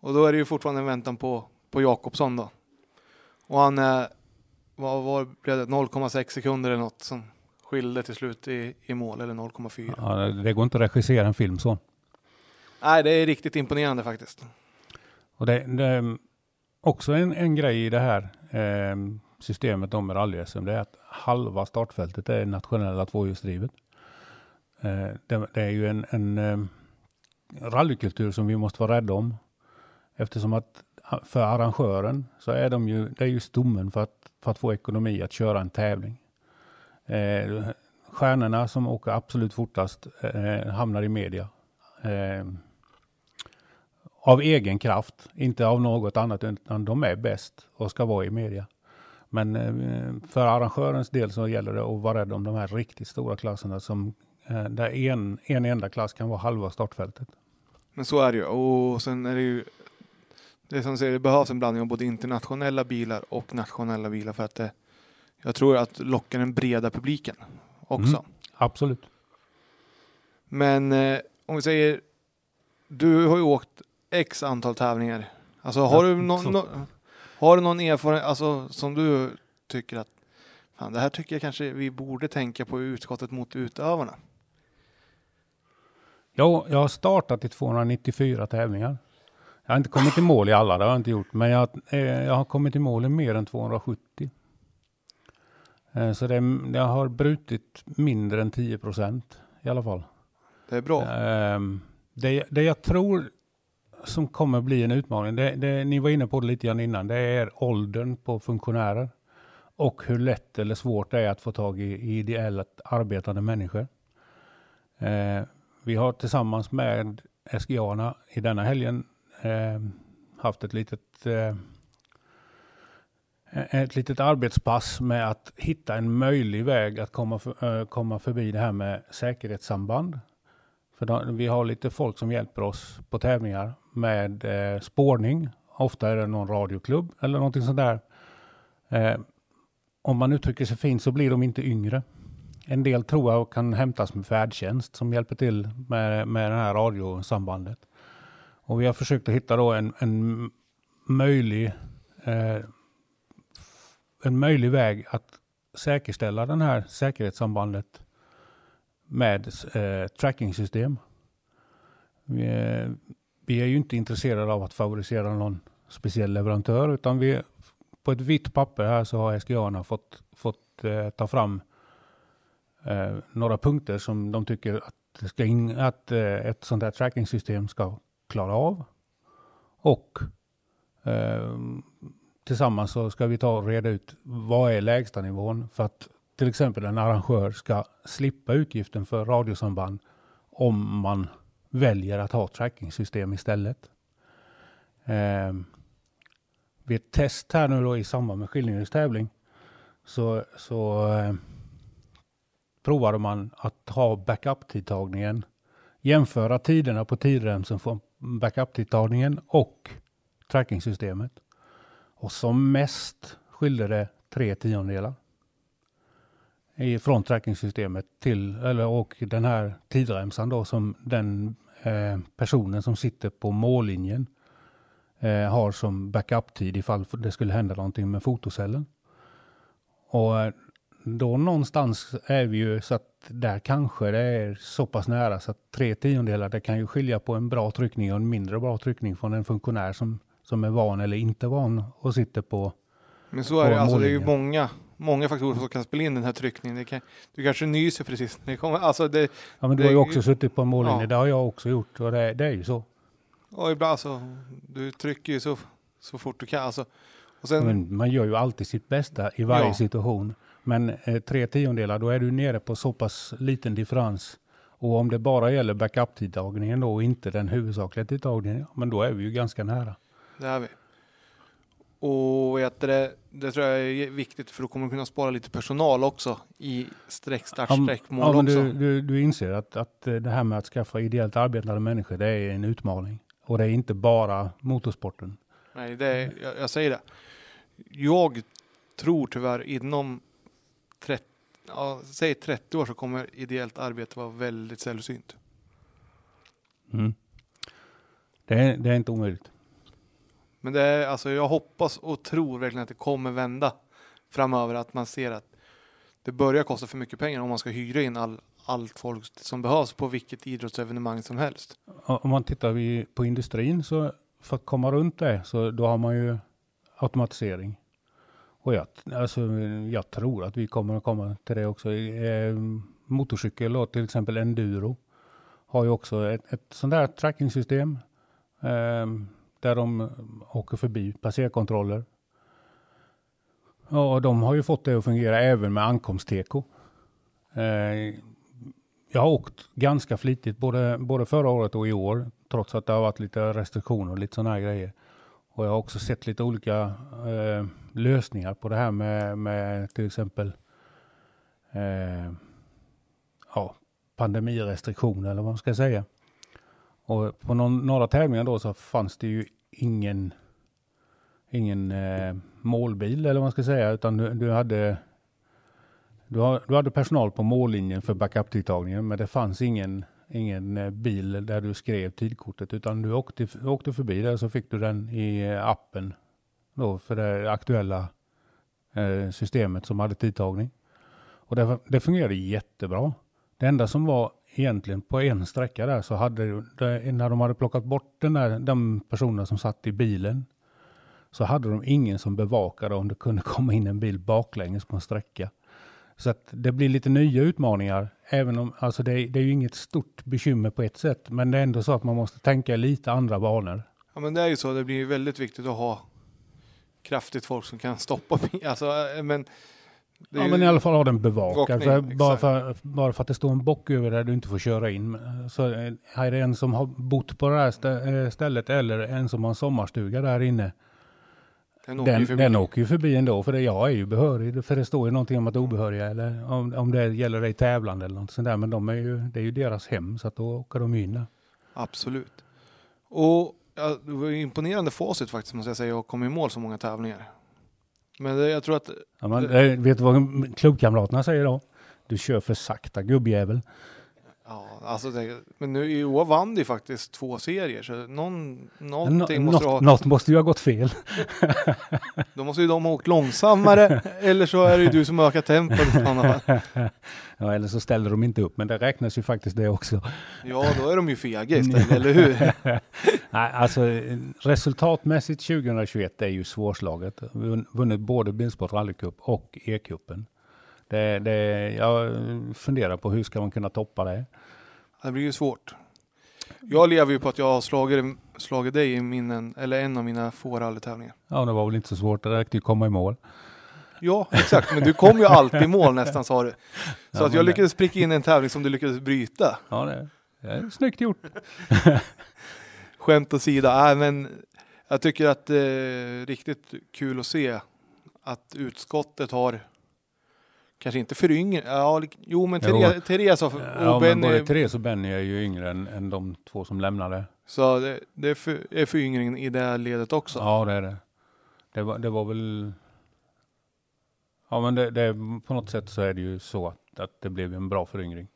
Och då är det ju fortfarande en väntan på, på Jakobsson då. Och han, eh, vad var blev det, 0,6 sekunder eller något som skilde till slut i, i mål, eller 0,4. Ja, det går inte att regissera en film så. Nej, det är riktigt imponerande faktiskt. Och det, det är också en, en grej i det här eh, systemet om med rally-SM, det är att halva startfältet är nationella tvåhjulsdrivet. Eh, det, det är ju en, en eh, rallykultur som vi måste vara rädda om. Eftersom att för arrangören så är de ju, det är ju stommen för att, för att få ekonomi att köra en tävling. Eh, stjärnorna som åker absolut fortast eh, hamnar i media. Eh, av egen kraft, inte av något annat, utan de är bäst och ska vara i media. Men eh, för arrangörens del så gäller det att vara rädd om de här riktigt stora klasserna som eh, där en, en enda klass kan vara halva startfältet. Men så är det ju. Och sen är det ju det som säger, det behövs en blandning av både internationella bilar och nationella bilar för att det, jag tror att lockar den breda publiken också. Mm. Absolut. Men eh, om vi säger, du har ju åkt x antal tävlingar. Alltså har, du, någon, nå- har du någon erfarenhet alltså, som du tycker att fan, det här tycker jag kanske vi borde tänka på i utskottet mot utövarna? Ja, jag har startat i 294 tävlingar. Jag har inte kommit i mål i alla, det har jag inte gjort. Men jag, eh, jag har kommit i mål i mer än 270. Eh, så det, jag har brutit mindre än 10 procent i alla fall. Det är bra. Ehm, det, det jag tror som kommer bli en utmaning, det, det, ni var inne på det lite grann innan, det är åldern på funktionärer. Och hur lätt eller svårt det är att få tag i, i ideellt arbetande människor. Eh, vi har tillsammans med SGA i denna helgen eh, haft ett litet eh, ett litet arbetspass med att hitta en möjlig väg att komma, för, eh, komma förbi det här med säkerhetssamband. För då, vi har lite folk som hjälper oss på tävlingar med eh, spårning. Ofta är det någon radioklubb eller någonting sånt där. Eh, om man uttrycker sig fint så blir de inte yngre. En del tror jag kan hämtas med färdtjänst som hjälper till med, med det här radiosambandet. Och vi har försökt att hitta då en, en möjlig eh, en möjlig väg att säkerställa den här säkerhetssambandet med eh, trackingsystem. Vi är, vi är ju inte intresserade av att favorisera någon speciell leverantör utan vi på ett vitt papper här så har SGA fått, fått eh, ta fram eh, några punkter som de tycker att, det ska in, att eh, ett sånt här trackingsystem ska klara av. Och eh, tillsammans så ska vi ta och reda ut vad är lägsta nivån för att till exempel en arrangör ska slippa utgiften för radiosamband om man väljer att ha trackingsystem istället. Eh, vid ett test här nu då i samband med Skillingens tävling så, så eh, provade man att ha backup-tidtagningen, jämföra tiderna på tidremsen från backup-tidtagningen och trackingsystemet. Och som mest skilde det tre tiondelar i, från trackingsystemet till, eller och den här tidremsan då som den eh, personen som sitter på mållinjen eh, har som backup-tid ifall det skulle hända någonting med fotocellen. Och eh, då någonstans är vi ju så att där kanske det är så pass nära så att tre tiondelar det kan ju skilja på en bra tryckning och en mindre bra tryckning från en funktionär som, som är van eller inte van och sitter på Men så är det, alltså det är ju många, många faktorer som kan spela in den här tryckningen. Det kan, du kanske nyser precis när det kommer, alltså det, Ja, men du Det har ju också suttit på en mållinje. Ja. Det har jag också gjort och det, det är ju så. och ibland så, du trycker ju så, så fort du kan. Alltså, och sen, Men man gör ju alltid sitt bästa i varje Ja. situation. Men eh, tre tiondelar, då är du nere på så pass liten differens. Och om det bara gäller backup-tidtagningen då och inte den huvudsakliga tidtagningen, men då är vi ju ganska nära. det är vi. Och vet det, det tror jag är viktigt för då kommer du kunna spara lite personal också i sträckstart, Ja, m- sträckmål ja, men också. du, du, du inser att, att eh, det här med att skaffa ideellt arbetande människor, det är en utmaning. Och det är inte bara motorsporten. Nej, det är, jag, jag säger det. Jag tror tyvärr inom 30, ja, säg 30 år så kommer ideellt arbete vara väldigt sällsynt. Mm. Det, är, det är inte omöjligt. Men det är, alltså jag hoppas och tror verkligen att det kommer vända framöver. Att man ser att det börjar kosta för mycket pengar om man ska hyra in all, allt folk som behövs på vilket idrottsevenemang som helst. Om man tittar vi på industrin så för att komma runt det så då har man ju automatisering. Och jag, alltså, jag tror att vi kommer att komma till det också. Eh, motorcykel och till exempel enduro har ju också ett, ett sånt där trackingsystem eh, där de åker förbi passerkontroller. Ja, de har ju fått det att fungera även med ankomstteko. Eh, jag har åkt ganska flitigt både, både förra året och i år, trots att det har varit lite restriktioner och lite sådana här grejer. Och jag har också sett lite olika eh, lösningar på det här med, med till exempel eh, ja, pandemirestriktioner eller vad man ska säga. Och på någon, några tävlingar då så fanns det ju ingen, ingen eh, målbil eller vad man ska säga, utan du, du hade du, har, du hade personal på mållinjen för backup tilltagningen, men det fanns ingen, ingen eh, bil där du skrev tidkortet, utan du åkte, åkte förbi där så fick du den i eh, appen då för det aktuella eh, systemet som hade tidtagning. Och det, det fungerade jättebra. Det enda som var egentligen på en sträcka där så hade det, när de hade plockat bort den där, de personerna som satt i bilen så hade de ingen som bevakade om det kunde komma in en bil baklänges på en sträcka. Så att det blir lite nya utmaningar, även om alltså det, det är ju inget stort bekymmer på ett sätt, men det är ändå så att man måste tänka lite andra banor. Ja men det är ju så, det blir väldigt viktigt att ha kraftigt folk som kan stoppa alltså, eh, men Ja, ju... men i alla fall ha den bevakad. För bara, för, bara för att det står en bock över där du inte får köra in. Så eh, är det en som har bott på det här eh, stället eller en som har en sommarstuga där inne. Den åker, den, den åker ju förbi ändå, för det, jag är ju behörig. För det står ju någonting om att obehöriga, eller om, om det gäller dig tävlande eller något sånt där. Men de är ju, det är ju deras hem, så att då åker de in där. Absolut. Och ja, det var imponerande facit faktiskt, måste jag säga, att komma i mål så många tävlingar. Men det, jag tror att... Ja, men, vet du vad klubbkamraterna säger då? Du kör för sakta gubbjävel. Ja, alltså det, men nu i år vann du faktiskt två serier, så någon, någonting no, måste något, ha... Något måste ju ha gått fel. Då måste ju de ha åkt långsammare, eller så är det ju du som ökar tempot. ja, eller så ställer de inte upp, men det räknas ju faktiskt det också. Ja, då är de ju fega istället, eller hur? Nej, alltså resultatmässigt 2021 är ju svårslaget. Vi har vunnit både Bilsport rallycup och E-cupen. Det, det, jag funderar på hur ska man kunna toppa det? Det blir ju svårt. Jag lever ju på att jag har slagit, slagit dig i minnen, eller en av mina få rallytävlingar. Ja, det var väl inte så svårt. Det räckte ju komma i mål. Ja, exakt. Men du kom ju alltid i mål nästan sa du. Så ja, att jag lyckades pricka in en tävling som du lyckades bryta. Ja, det, är snyggt gjort. Skämt åsida. Äh, men jag tycker att det är riktigt kul att se att utskottet har Kanske inte för yngre. Ja, jo, men Therese, Therese och, ja, Benny. både Therese och Benny är ju yngre än, än de två som lämnade. Så det, det är, för, är föryngringen i det ledet också? Ja, det är det. Det var, det var väl... Ja, men det, det, på något sätt så är det ju så att, att det blev en bra föryngring.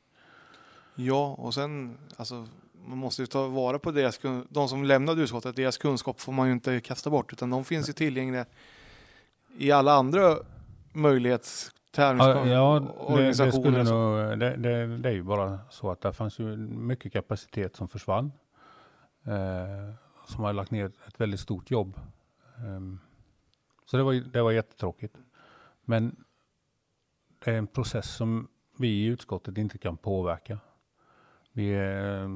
Ja, och sen alltså man måste ju ta vara på deras, de som lämnade utskottet, deras kunskap får man ju inte kasta bort, utan de finns ju tillgängliga i alla andra möjlighets tävlingsorganisationer. Ja, det, det, skulle nog, det, det, det, är ju bara så att det fanns ju mycket kapacitet som försvann. Eh, som har lagt ner ett väldigt stort jobb. Eh, så det var, det var jättetråkigt. Men det är en process som vi i utskottet inte kan påverka. Vi, eh,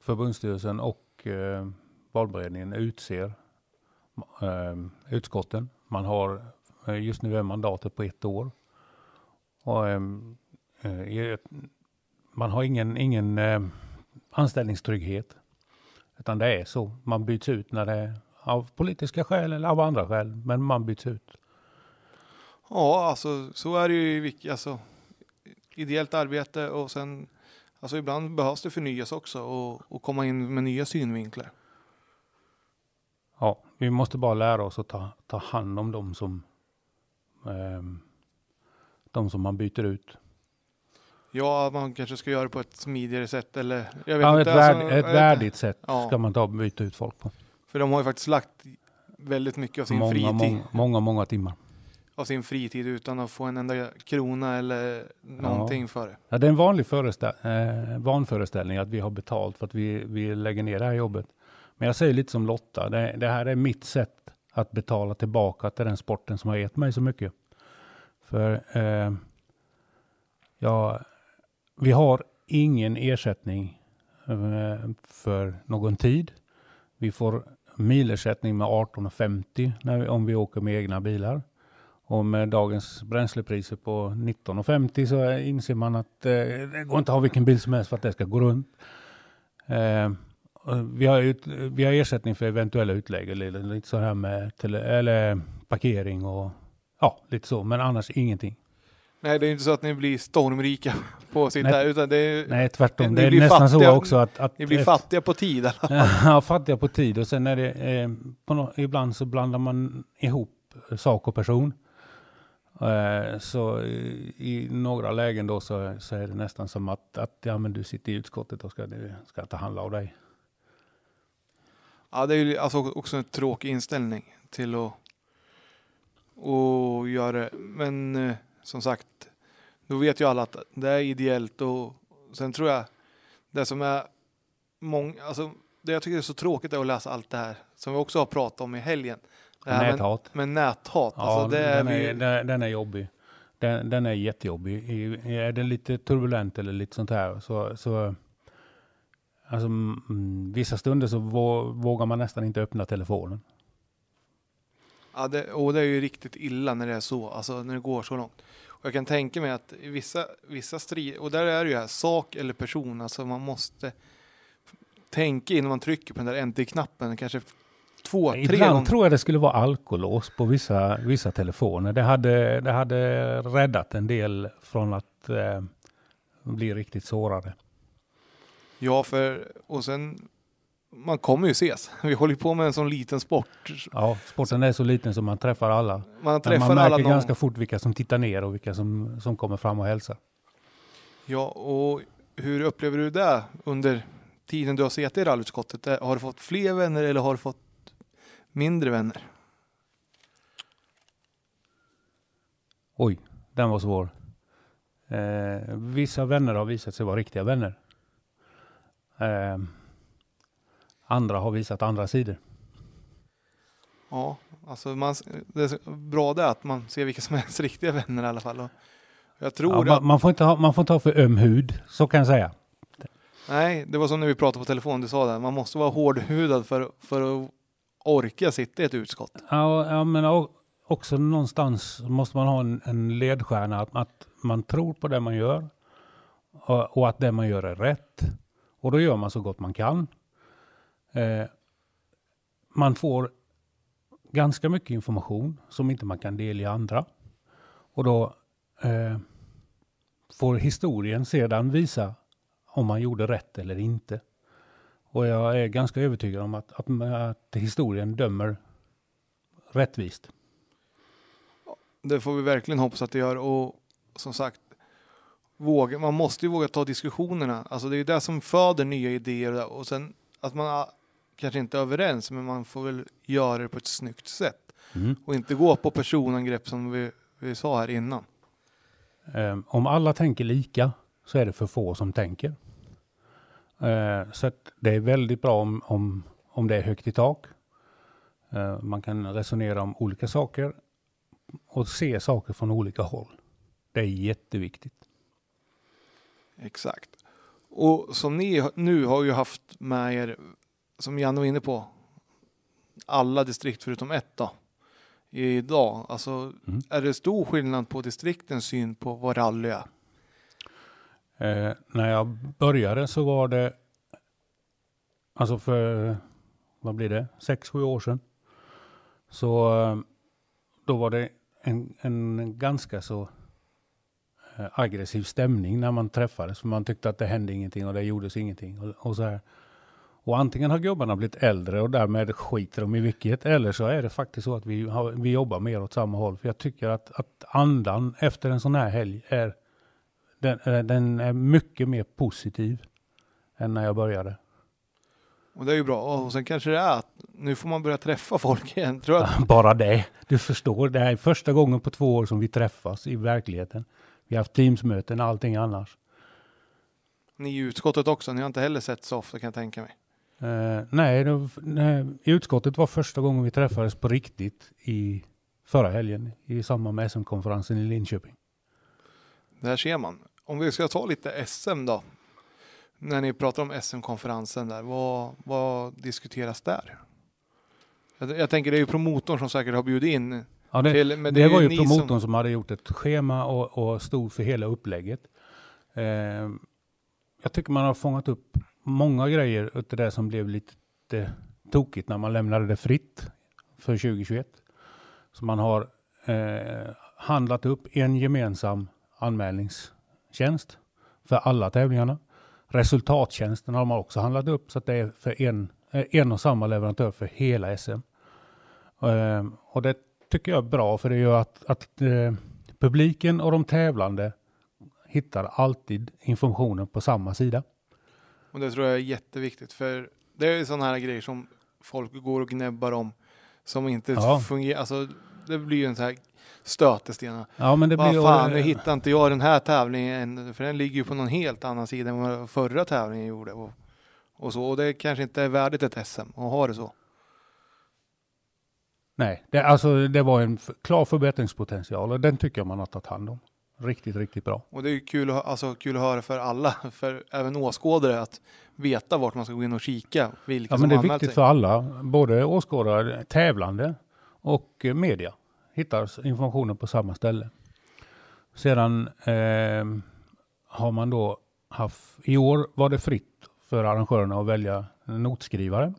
förbundsstyrelsen och eh, valberedningen utser eh, utskotten. Man har, eh, just nu är mandatet på ett år. Och, ehm, eh, man har ingen, ingen eh, anställningstrygghet. Utan det är så. Man byts ut när det är av politiska skäl eller av andra skäl. Men man byts ut. Ja, alltså så är det ju i alltså, ideellt arbete och sen alltså ibland behövs det förnyas också och, och komma in med nya synvinklar. Ja, vi måste bara lära oss att ta, ta hand om dem som eh, de som man byter ut. Ja, man kanske ska göra det på ett smidigare sätt eller jag vet ja, inte. Ett, värd, alltså, ett värdigt sätt ja. ska man ta och byta ut folk på. För de har ju faktiskt lagt väldigt mycket av sin många, fritid. Många, många, många timmar. Av sin fritid utan att få en enda krona eller någonting ja. för det. Ja, det är en vanlig föreställ eh, vanföreställning att vi har betalt för att vi, vi lägger ner det här jobbet. Men jag säger lite som Lotta, det, det här är mitt sätt att betala tillbaka till den sporten som har gett mig så mycket. För eh, ja, vi har ingen ersättning eh, för någon tid. Vi får milersättning med 18,50 när, om vi åker med egna bilar. Och med dagens bränslepriser på 19,50 så inser man att eh, det går inte att ha vilken bil som helst för att det ska gå runt. Eh, vi, har ut, vi har ersättning för eventuella utlägg, lite så här med eller parkering och Ja, lite så, men annars ingenting. Nej, det är inte så att ni blir stormrika på att sitta Nej. här, utan det är, Nej, tvärtom. Det är nästan fattiga- så också att... att ni blir ett- fattiga på tid. Ja, fattiga på tid och sen är det eh, nå- ibland så blandar man ihop sak och person. Eh, så i, i några lägen då så, så är det nästan som att, att ja, men du sitter i utskottet och ska, du ska ta hand av dig. Ja, det är ju alltså också en tråkig inställning till att, att göra det. Men eh, som sagt, då vet ju alla att det är ideellt och sen tror jag det som är många, alltså det jag tycker är så tråkigt är att läsa allt det här som vi också har pratat om i helgen. Det här med- Näthat. Näthat. Ja, alltså det är den, vi, är, den, den är jobbig. Den, den är jättejobbig. Är det lite turbulent eller lite sånt här så, så alltså, mm, vissa stunder så vå, vågar man nästan inte öppna telefonen. Ja, det, och det är ju riktigt illa när det är så, alltså när det går så långt. Och jag kan tänka mig att i vissa, vissa strider, och där är det ju här, sak eller person, alltså man måste tänka innan man trycker på den där enter-knappen, kanske två, tre Ibland gånger. tror jag det skulle vara alkolås på vissa, vissa telefoner. Det hade, det hade räddat en del från att eh, bli riktigt sårade. Ja, för, och sen, man kommer ju ses. Vi håller ju på med en sån liten sport. Ja, sporten är så liten som man träffar alla. Man träffar man alla märker någon. ganska fort vilka som tittar ner och vilka som, som kommer fram och hälsar. Ja, och hur upplever du det under tiden du har suttit i rallyutskottet? Eh, Har du fått fler vänner eller har du fått mindre vänner? Oj, den var svår. Eh, vissa vänner har visat sig vara riktiga vänner. Eh, andra har visat andra sidor. Ja, alltså man, det är bra det att man ser vilka som är ens riktiga vänner i alla fall. Jag Ja, tror man, att, man, får inte ha, man får inte ha för öm hud, så kan jag säga. nej, det var som när vi pratade på telefon, du sa det, man måste vara hårdhudad för, för att orka sitta i ett utskott. Ja, ja men också någonstans måste man ha en, en ledstjärna, att, att man tror på det man gör och, och att det man gör är rätt. Och då gör man så gott man kan. Eh, man får ganska mycket information som inte man kan delge andra. Och då eh, får historien sedan visa om man gjorde rätt eller inte. Och jag är ganska övertygad om att, att, att historien dömer rättvist. Det får vi verkligen hoppas att det gör och som sagt, våga, man måste ju våga ta diskussionerna. Alltså det är ju det som föder nya idéer och sen att man kanske inte överens, men man får väl göra det på ett snyggt sätt Mm. och inte gå på personangrepp som vi, vi sa här innan. Eh, om alla tänker lika så är det för få som tänker. Eh, så det är väldigt bra om, om, om det är högt i tak. Eh, man kan resonera om olika saker och se saker från olika håll. Det är jätteviktigt. Exakt. Och som ni nu har ju haft med er, som Janne var inne på, alla distrikt förutom ett då, idag. Alltså, Mm. är det stor skillnad på distriktens syn på vad rally är? Eh, när jag började så var det, alltså för, vad blir det, sex, sju år sedan. Så eh, då var det en, en ganska så eh, aggressiv stämning när man träffades. För man tyckte att det hände ingenting och det gjordes ingenting. Och, och så här. Och antingen har gubbarna blivit äldre och därmed skiter de i vilket. Eller så är det faktiskt så att vi, har, vi jobbar mer åt samma håll. För jag tycker att, att andan efter en sån här helg är den, eh, den är mycket mer positiv än när jag började. Och det är ju bra. Och sen kanske det är att nu får man börja träffa folk igen. Tror jag Bara det. Du förstår, det här är första gången på två år som vi träffas i verkligheten. Vi har haft teamsmöten och allting annars. ni i utskottet också, ni har inte heller sett så ofta kan jag tänka mig. Eh, nej, det, nej, utskottet var första gången vi träffades på riktigt i förra helgen i samband med SM-konferensen i Linköping. Där ser man. Om vi ska ta lite SM då. När ni pratar om SM-konferensen där, vad, vad diskuteras där? Jag, jag tänker det är ju promotorn som säkert har bjudit in. Ja, det, till, det, är var ju promotorn som- som... hade gjort ett schema och, och stod för hela upplägget. Eh, jag tycker man har fångat upp många grejer utav det som blev lite tokigt när man lämnade det fritt för 2021. Så man har eh, handlat upp en gemensam anmälningstjänst för alla tävlingarna. Resultattjänsten har man också handlat upp så att det är för en, eh, en och samma leverantör för hela SM. Eh, och det tycker jag är bra för det gör att, att eh, publiken och de tävlande hittar alltid informationen på samma sida. Och det tror jag är jätteviktigt för det är ju sådana här grejer som folk går och gnäbbar om som inte Ja. fungerar. Alltså det blir ju en sån här stötesten. Ja, men det Vad blir fan, nu hittar inte jag den här tävlingen för den ligger ju på någon helt annan sida än vad förra tävlingen gjorde. Och, och så. Och det kanske inte är värdigt ett SM att ha det så. Nej, det, alltså, det var en klar förbättringspotential och den tycker jag man har tagit hand om. Riktigt, riktigt bra. Och det är kul, alltså, kul att höra för alla, för även åskådare att veta vart man ska gå in och kika. Vilka Ja, som men det är viktigt sig. för alla, både åskådare, tävlande och eh, media. Hittar informationen på samma ställe. Sedan eh, har man då haft, i år var det fritt för arrangörerna att välja notskrivare.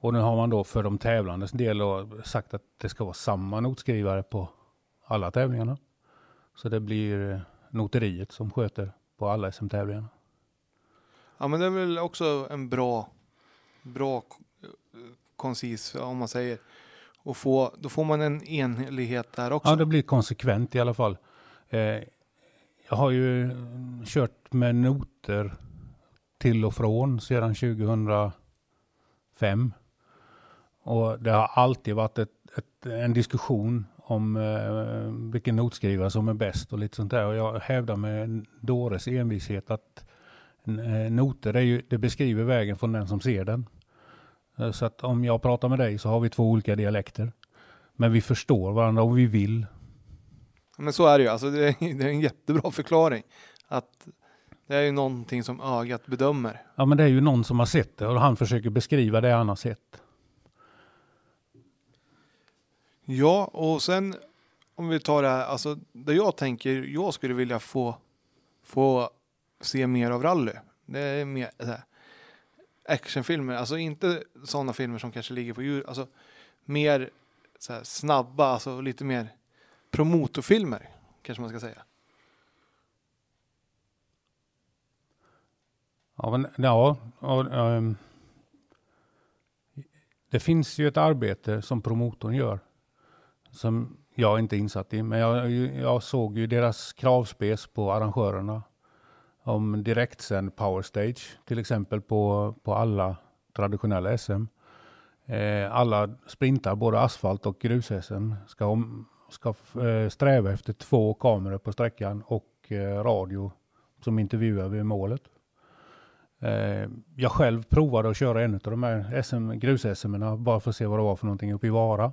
Och nu har man då för de tävlandes del sagt att det ska vara samma notskrivare på alla tävlingarna. Så det blir eh, noteriet som sköter på alla SM-tävlingarna. Ja men det är väl också en bra, bra k- koncis om man säger. Och få, då får man en enhetlighet där också. Ja, det blir konsekvent i alla fall. Eh, jag har ju mm, kört med noter till och från sedan 2005. Och det har alltid varit ett, ett, en diskussion om eh, vilken notskrivare som är bäst och lite sånt där. Och jag hävdar med dåres envishet att eh, noter är ju, det beskriver vägen från den som ser den. Eh, Så att om jag pratar med dig så har vi två olika dialekter. Men vi förstår varandra och vi vill. Men så är det ju. Alltså det, är, det är en jättebra förklaring. Att det är ju någonting som ögat bedömer. Ja, men det är ju någon som har sett det och han försöker beskriva det han har sett. Ja, och sen om vi tar det här, alltså det jag tänker jag skulle vilja få, få se mer av rally. Det är mer så här, actionfilmer, alltså inte sådana filmer som kanske ligger på djur, alltså mer så här, snabba, alltså lite mer promotorfilmer kanske man ska säga. Ja, men, ja och, um, det finns ju ett arbete som promotorn gör som jag inte är insatt i, men jag, jag såg ju deras kravspec på arrangörerna om direktsänd powerstage, till exempel på, på alla traditionella SM. Eh, alla sprintar, både asfalt och grus-SM, ska, om, ska eh, sträva efter två kameror på sträckan och eh, radio som intervjuar vid målet. Eh, jag själv provade att köra en av de här SM, grus-SM bara för att se vad det var för någonting uppe i Vara.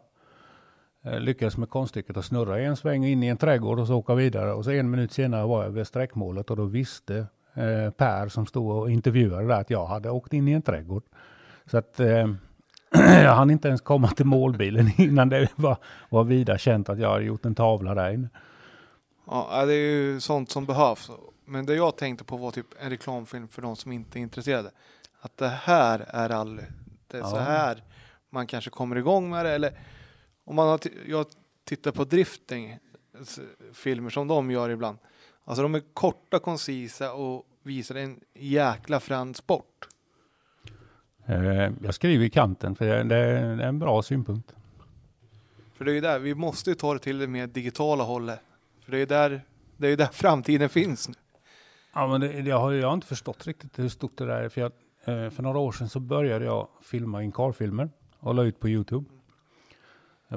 Eh, lyckades med konststycket att snurra i en sväng in i en trädgård och så åka vidare. Och så en minut senare var jag vid sträckmålet och då visste eh, Per som stod och intervjuade där att jag hade åkt in i en trädgård. Så att eh, jag hann inte ens komma till målbilen innan det var, var vida känt att jag hade gjort en tavla där inne. Ja, det är ju sånt som behövs. Men det jag tänkte på var typ en reklamfilm för de som inte är intresserade. Att det här är rally. Det är så Ja. här man kanske kommer igång med det. Eller om man har jag tittar på drifting filmer som de gör ibland. Alltså de är korta, koncisa och visar en jäkla frän sport. Eh, jag skriver i kanten för det, det är en bra synpunkt. För det är ju där, vi måste ju ta det till det mer digitala hållet. För det är ju där, det är där framtiden finns nu. Ja, men det, jag, har, jag har inte förstått riktigt hur stort det där är. För, jag, eh, för några år sedan så började jag filma inkarfilmer och la ut på Youtube. Eh,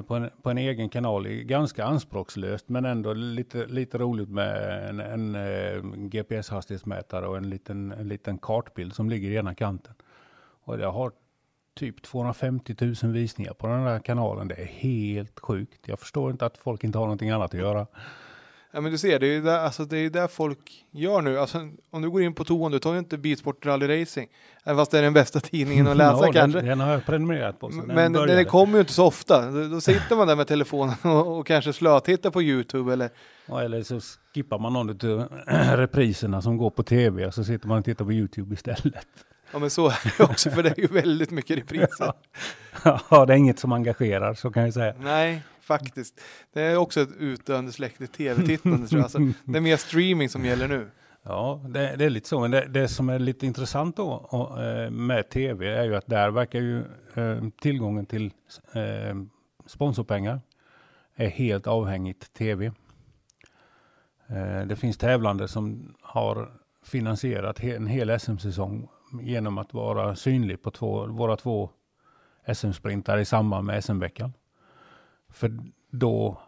på en, på en egen kanal, ganska anspråkslöst men ändå lite, lite roligt med en, en, eh, GPS-hastighetsmätare och en liten, en liten kartbild som ligger i ena kanten. Och jag har typ 250 000 visningar på den där kanalen. Det är helt sjukt. Jag förstår inte att folk inte har någonting annat att göra. Ja men du ser, det är ju där, alltså, det är där folk gör nu. Alltså, om du går in på toan, du tar ju inte Bilsport Rally Racing. Även fast det är den bästa tidningen att läsa Ja, kanske. Den, den har jag prenumererat på. den Men började. det kommer ju inte så ofta. Då, då sitter man där med telefonen och, och kanske slötittar på Youtube eller Ja, eller så skippar man någon av repriserna som går på tv och så sitter man och tittar på Youtube istället. Ja men så är det också för det är ju väldigt mycket repriser. Ja, det är inget som engagerar så kan jag säga. Nej, faktiskt. Det är också ett utdöende släkte tv-tittande tror jag. Alltså, det är mer streaming som gäller nu. Ja, det, det är lite så. Men det, det, som är lite intressant då och, eh, med tv är ju att där verkar ju eh, tillgången till eh, sponsorpengar är helt avhängigt tv. Eh, det finns tävlande som har finansierat en hel SM-säsong genom att vara synlig på två, våra två SM-sprintar i samband med SM-veckan. För då,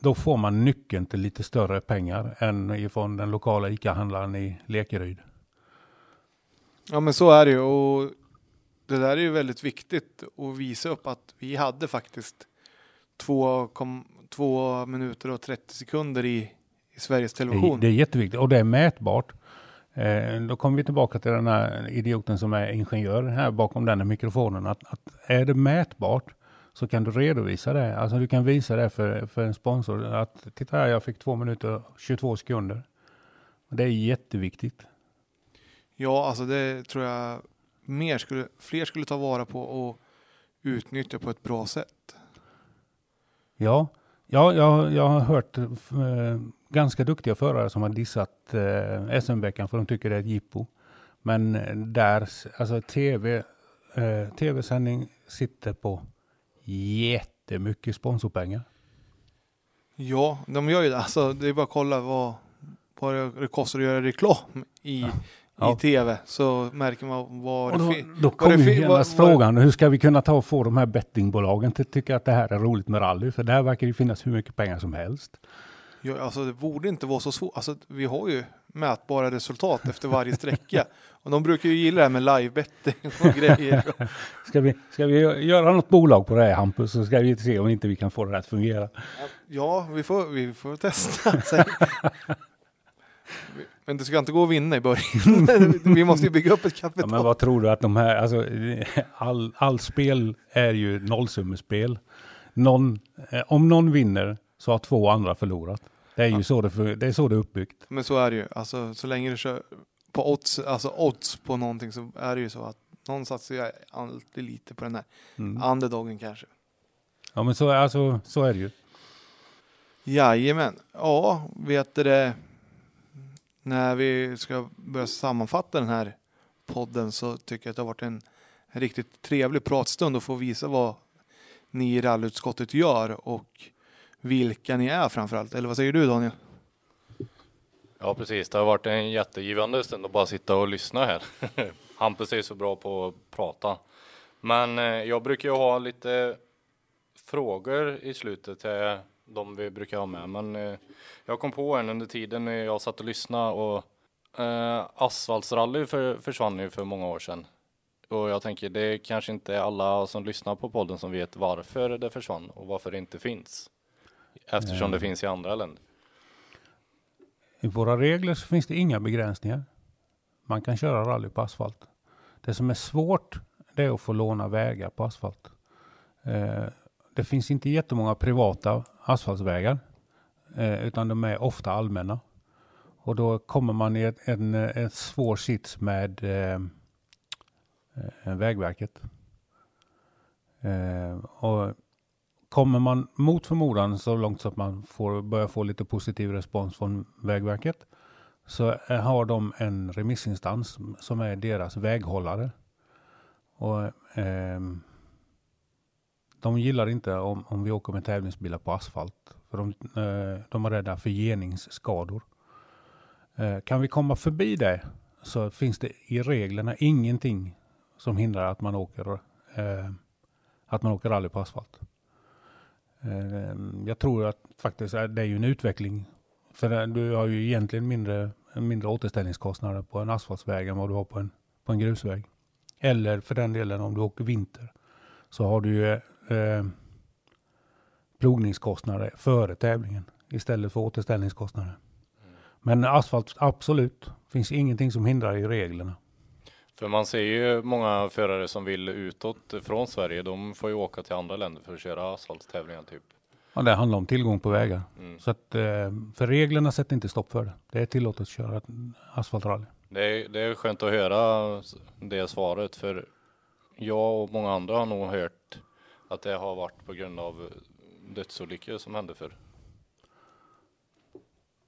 då får man nyckeln till lite större pengar än ifrån den lokala ICA-handlaren i Lekeryd. Ja men så är det ju och det där är ju väldigt viktigt att visa upp att vi hade faktiskt två, kom, två minuter och 30 sekunder i, i Sveriges Television. Det, det är jätteviktigt och det är mätbart. Eh, då kommer vi tillbaka till den här idioten som är ingenjör här bakom den här mikrofonen. Att, att är det mätbart så kan du redovisa det. Alltså du kan visa det för, för en sponsor. Att titta här, jag fick två minuter och 22 sekunder. Och det är jätteviktigt. Ja, alltså det tror jag mer skulle, fler skulle ta vara på och utnyttja på ett bra sätt. Ja, ja jag, jag har hört eh, ganska duktiga förare som har dissat eh, SM-veckan för de tycker det är ett jippo. Men där, alltså tv, eh, tv-sändning sitter på jättemycket sponsorpengar. Ja, de gör ju det. Alltså, det är bara att kolla vad, vad det kostar att göra reklam i, ja. i tv så märker man vad och då, det Då kommer ju genast frågan, hur ska vi kunna ta och få de här bettingbolagen att tycka att det här är roligt med rally? För där verkar det finnas hur mycket pengar som helst. Ja, alltså det borde inte vara så svårt. Alltså, vi har ju mätbara resultat efter varje sträcka. Och de brukar ju gilla det här med livebetting och grejer. ska, vi, ska vi göra något bolag på det här Hampus så ska vi se om inte vi kan få det att fungera. Ja, vi får, vi får testa. Men det ska inte gå att vinna i början. vi måste ju bygga upp ett kapital. Ja, men vad tror du att de här, alltså all, all spel är ju nollsummespel. Någon, eh, om någon vinner så har två andra förlorat. Det är ju ja. så, det, det är så det är uppbyggt. Men så är det ju. Alltså, så länge du kör på odds, alltså odds på någonting så är det ju så att någon satsar ju alltid lite på den här mm. underdogen kanske. Ja men så, alltså, så är det ju. Jajamän. Ja, vet du det. När vi ska börja sammanfatta den här podden så tycker jag att det har varit en riktigt trevlig pratstund att få visa vad ni i rallutskottet gör och vilka ni är framförallt. Eller vad säger du Daniel? Ja precis, det har varit en jättegivande stund att bara sitta och lyssna här. Hampus är så bra på att prata. Men eh, jag brukar ju ha lite frågor i slutet till de vi brukar ha med. Men eh, jag kom på en under tiden när jag satt och lyssnade och eh, asfaltsrally för, försvann ju för många år sedan. Och jag tänker det kanske inte är alla som lyssnar på podden som vet varför det försvann och varför det inte finns. Eftersom det finns i andra länder. I våra regler så finns det inga begränsningar. Man kan köra rally på asfalt. Det som är svårt det är att få låna vägar på asfalt. Eh, det finns inte jättemånga privata asfaltsvägar. Eh, utan de är ofta allmänna. Och då kommer man i ett, en, en svår sits med eh, eh Vägverket. Eh, och Kommer man mot förmodan så långt så att man får börja få lite positiv respons från Vägverket så eh, har de en remissinstans som är deras väghållare. Och, eh, de gillar inte om, om vi åker med tävlingsbilar på asfalt. För de, eh, de är rädda för geningsskador. Eh, kan vi komma förbi det så finns det i reglerna ingenting som hindrar att man åker, eh, att man åker rally på asfalt. Ehm, jag tror att faktiskt det är ju en utveckling. För du har ju egentligen mindre, mindre återställningskostnader på en asfaltsväg än vad du har på en, på en grusväg. Eller för den delen om du åker vinter så har du ju eh, plogningskostnader före tävlingen istället för återställningskostnader. Mm. Men asfalt, absolut, finns ingenting som hindrar i reglerna. För man ser ju många förare som vill utåt från Sverige. De får ju åka till andra länder för att köra asfaltstävlingar typ. Ja, det handlar om tillgång på vägar. Mm. Så att, eh, för reglerna sätter inte stopp för det. Det är tillåtet att köra asfaltrally. Det är, det är skönt att höra det svaret för jag och många andra har nog hört att det har varit på grund av dödsolyckor som hände för.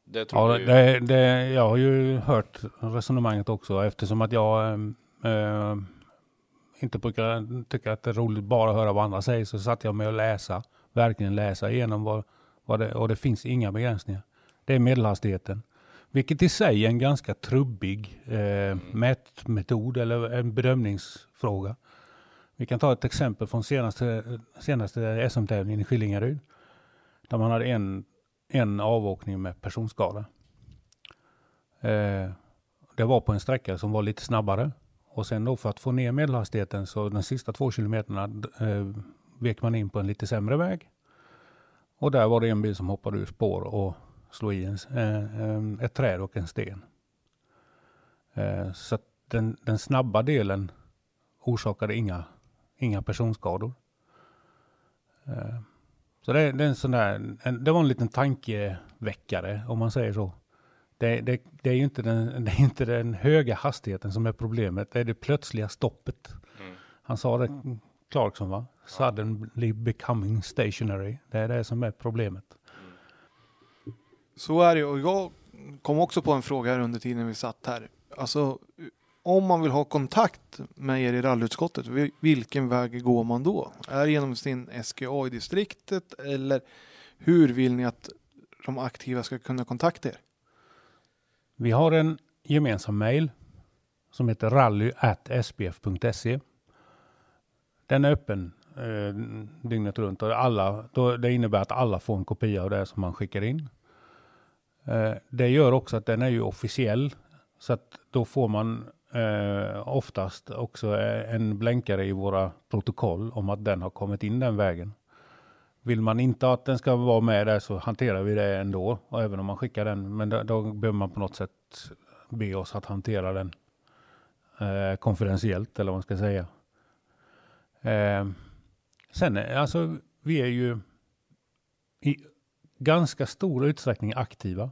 Det Ja, det, det, jag har ju hört resonemanget också eftersom att jag eh, inte brukar tycka att det är roligt bara att höra vad andra säger så satt jag med att läsa, verkligen läsa igenom vad, vad det, och det finns inga begränsningar. Det är medelhastigheten. Vilket i sig är en ganska trubbig eh, mätmetod eller en bedömningsfråga. Vi kan ta ett exempel från senaste, senaste SM-tävlingen i Skillingaryd. Där man hade en, en avåkning med personskada. Eh, det var på en sträcka som var lite snabbare. Och sen då för att få ner medelhastigheten så de sista två kilometerna eh, vek man in på en lite sämre väg. Och där var det en bil som hoppade ur spår och slog i en, eh, ett träd och en sten. Eh, så att den, den snabba delen orsakade inga, inga personskador. Eh, så det, det, är en sån där, en, det var en liten tankeväckare om man säger så. Det, det, det, är ju inte den, det är inte den höga hastigheten som är problemet, det är det plötsliga stoppet. Mm. Han sa det, Clarkson va? Suddenly becoming stationary. Det är det som är problemet. Så är det och jag kom också på en fråga här under tiden vi satt här. Alltså om man vill ha kontakt med er i rallyutskottet, vil- vilken väg går man då? Är det genom sin SGA i distriktet eller hur vill ni att de aktiva ska kunna kontakta er? Vi har en gemensam mail som heter rally.sbf.se. Den är öppen eh, dygnet runt och alla, då, det innebär att alla får en kopia av det som man skickar in. Eh, det gör också att den är ju officiell så att då får man eh, oftast också eh, en blänkare i våra protokoll om att den har kommit in den vägen. Vill man inte att den ska vara med där så hanterar vi det ändå, och även om man skickar den. Men då, då behöver man på något sätt be oss att hantera den eh, konfidentiellt, eller vad man ska säga. Eh, sen, alltså, vi är ju i ganska stor utsträckning aktiva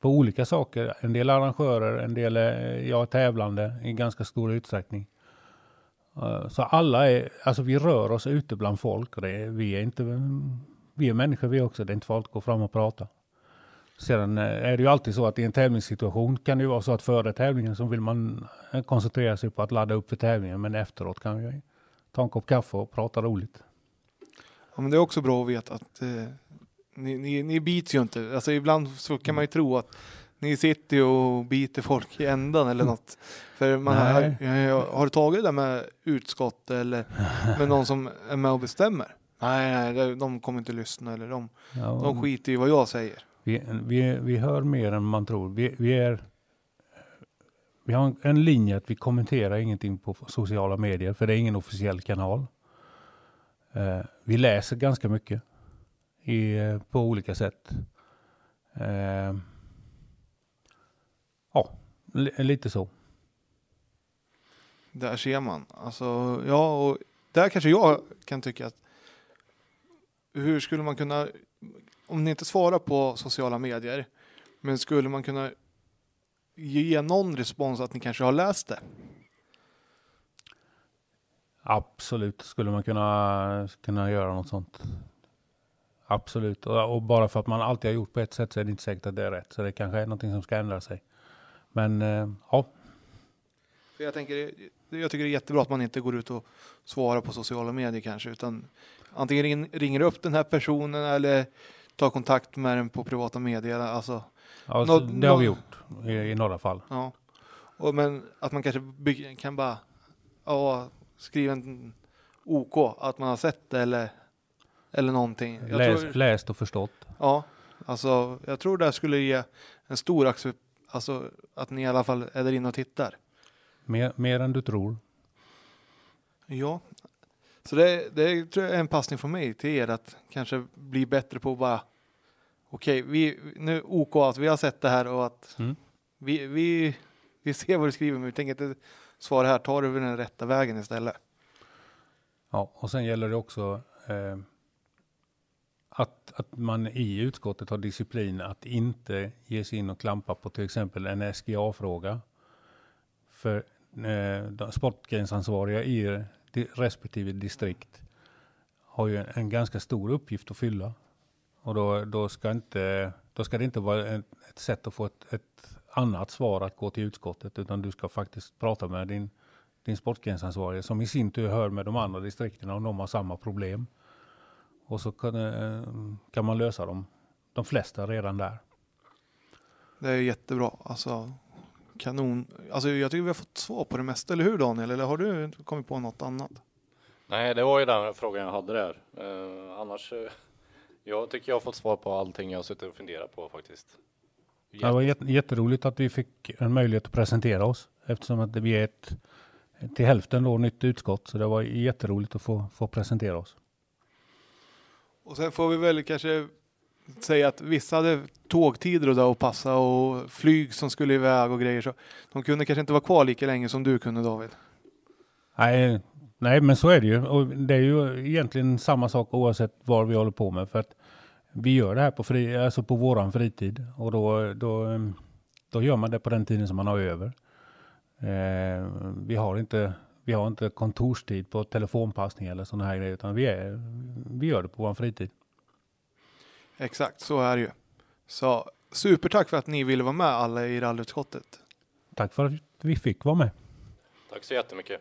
på olika saker. En del arrangörer, en del eh, är tävlande i ganska stor utsträckning. Eh, så alla är, alltså vi rör oss ute bland folk och det är, vi är inte, vi är människor vi också, det är inte farligt att gå fram och prata. Sedan eh, är det ju alltid så att i en tävlingssituation kan det ju vara så att före tävlingen så vill man eh, koncentrera sig på att ladda upp för tävlingen men efteråt kan vi ta en kopp kaffe och prata roligt. Ja, men det är också bra att veta att eh, ni, ni, ni bits ju inte. Alltså ibland så kan man ju tro att ni sitter ju och biter folk i ändan eller något. För man har, har, du tagit det där med utskott eller med någon som är med och bestämmer? Nej, nej, de kommer inte lyssna eller de, Ja, de skiter i vad jag säger. Vi, vi, vi hör mer än man tror. Vi, vi, är, vi har en- en linje att vi kommenterar ingenting på sociala medier, för det är ingen officiell kanal. Eh, vi läser ganska mycket i, eh, på olika sätt. Eh, ja, li, lite så. Där ser man. Alltså, ja, och där kanske jag kan tycka att hur skulle man kunna, om ni inte svarar på sociala medier, men skulle man kunna ge någon respons att ni kanske har läst det? Absolut skulle man kunna, kunna göra något sånt. Absolut. Och, och bara för att man alltid har gjort på ett sätt så är det inte säkert att det är rätt. Så det kanske är någonting som ska ändra sig. Men eh, ja, För jag, tänker, jag tycker det är jättebra att man inte går ut och svarar på sociala medier kanske, utan antingen ring, ringer upp den här personen eller tar kontakt med den på privata medier. Alltså, ja Nå- det har vi gjort i, i några fall. Ja, och men att man kanske kan bara ja, skriva en OK, att man har sett det eller, eller någonting. Läs, tror, läst och förstått. ja, alltså, jag tror det skulle ge en stor accept, alltså att ni i alla fall är där inne och tittar. Mer, mer än du tror. Ja, så det, det tror jag är en passning från mig till er att kanske bli bättre på att bara okej, vi nu OK att vi har sett det här och att Mm. vi, vi, vi ser vad du skriver men vi tänker inte svara här, ta det över den rätta vägen istället. Ja, och sen gäller det också eh, att, att man i utskottet har disciplin att inte ge sig in och klampa på till exempel en SGA-fråga. För eh, de sportgrensansvariga i respektive distrikt har ju en, en ganska stor uppgift att fylla. Och då, då, ska, inte, då ska det inte vara ett, ett sätt att få ett, ett annat svar att gå till utskottet, utan du ska faktiskt prata med din, din sportgrensansvarige som i sin tur hör med de andra distrikterna om de har samma problem. Och så kan, eh, kan man lösa dem, de flesta redan där. Det är jättebra. Alltså, kanon. Alltså, jag tycker vi har fått svar på det mesta, eller hur Daniel? Eller har du kommit på något annat? Nej, det var ju den frågan jag hade där. Eh, annars, eh, jag tycker jag har fått svar på allting jag har suttit och funderat på faktiskt. Det var jätte- jätteroligt att vi fick en möjlighet att presentera oss eftersom att vi är ett till hälften då nytt utskott. Så det var jätteroligt att få, få presentera oss. Och sen får vi väl kanske säga att vissa hade tågtider och där att passa och flyg som skulle iväg och grejer. Så de kunde kanske inte vara kvar lika länge som du kunde David. Nej, nej, men så är det ju. Och det är ju egentligen samma sak oavsett vad vi håller på med. För att vi gör det här på, fri, alltså på våran fritid och då, då, då gör man det på den tiden som man har över. Eh, vi, har inte, vi har inte kontorstid på telefonpassning eller sådana här grejer, utan vi, är, vi gör det på vår fritid. Exakt, så är det ju. Så supertack för att ni ville vara med alla i rallyutskottet. Tack för att vi fick vara med. Tack så jättemycket.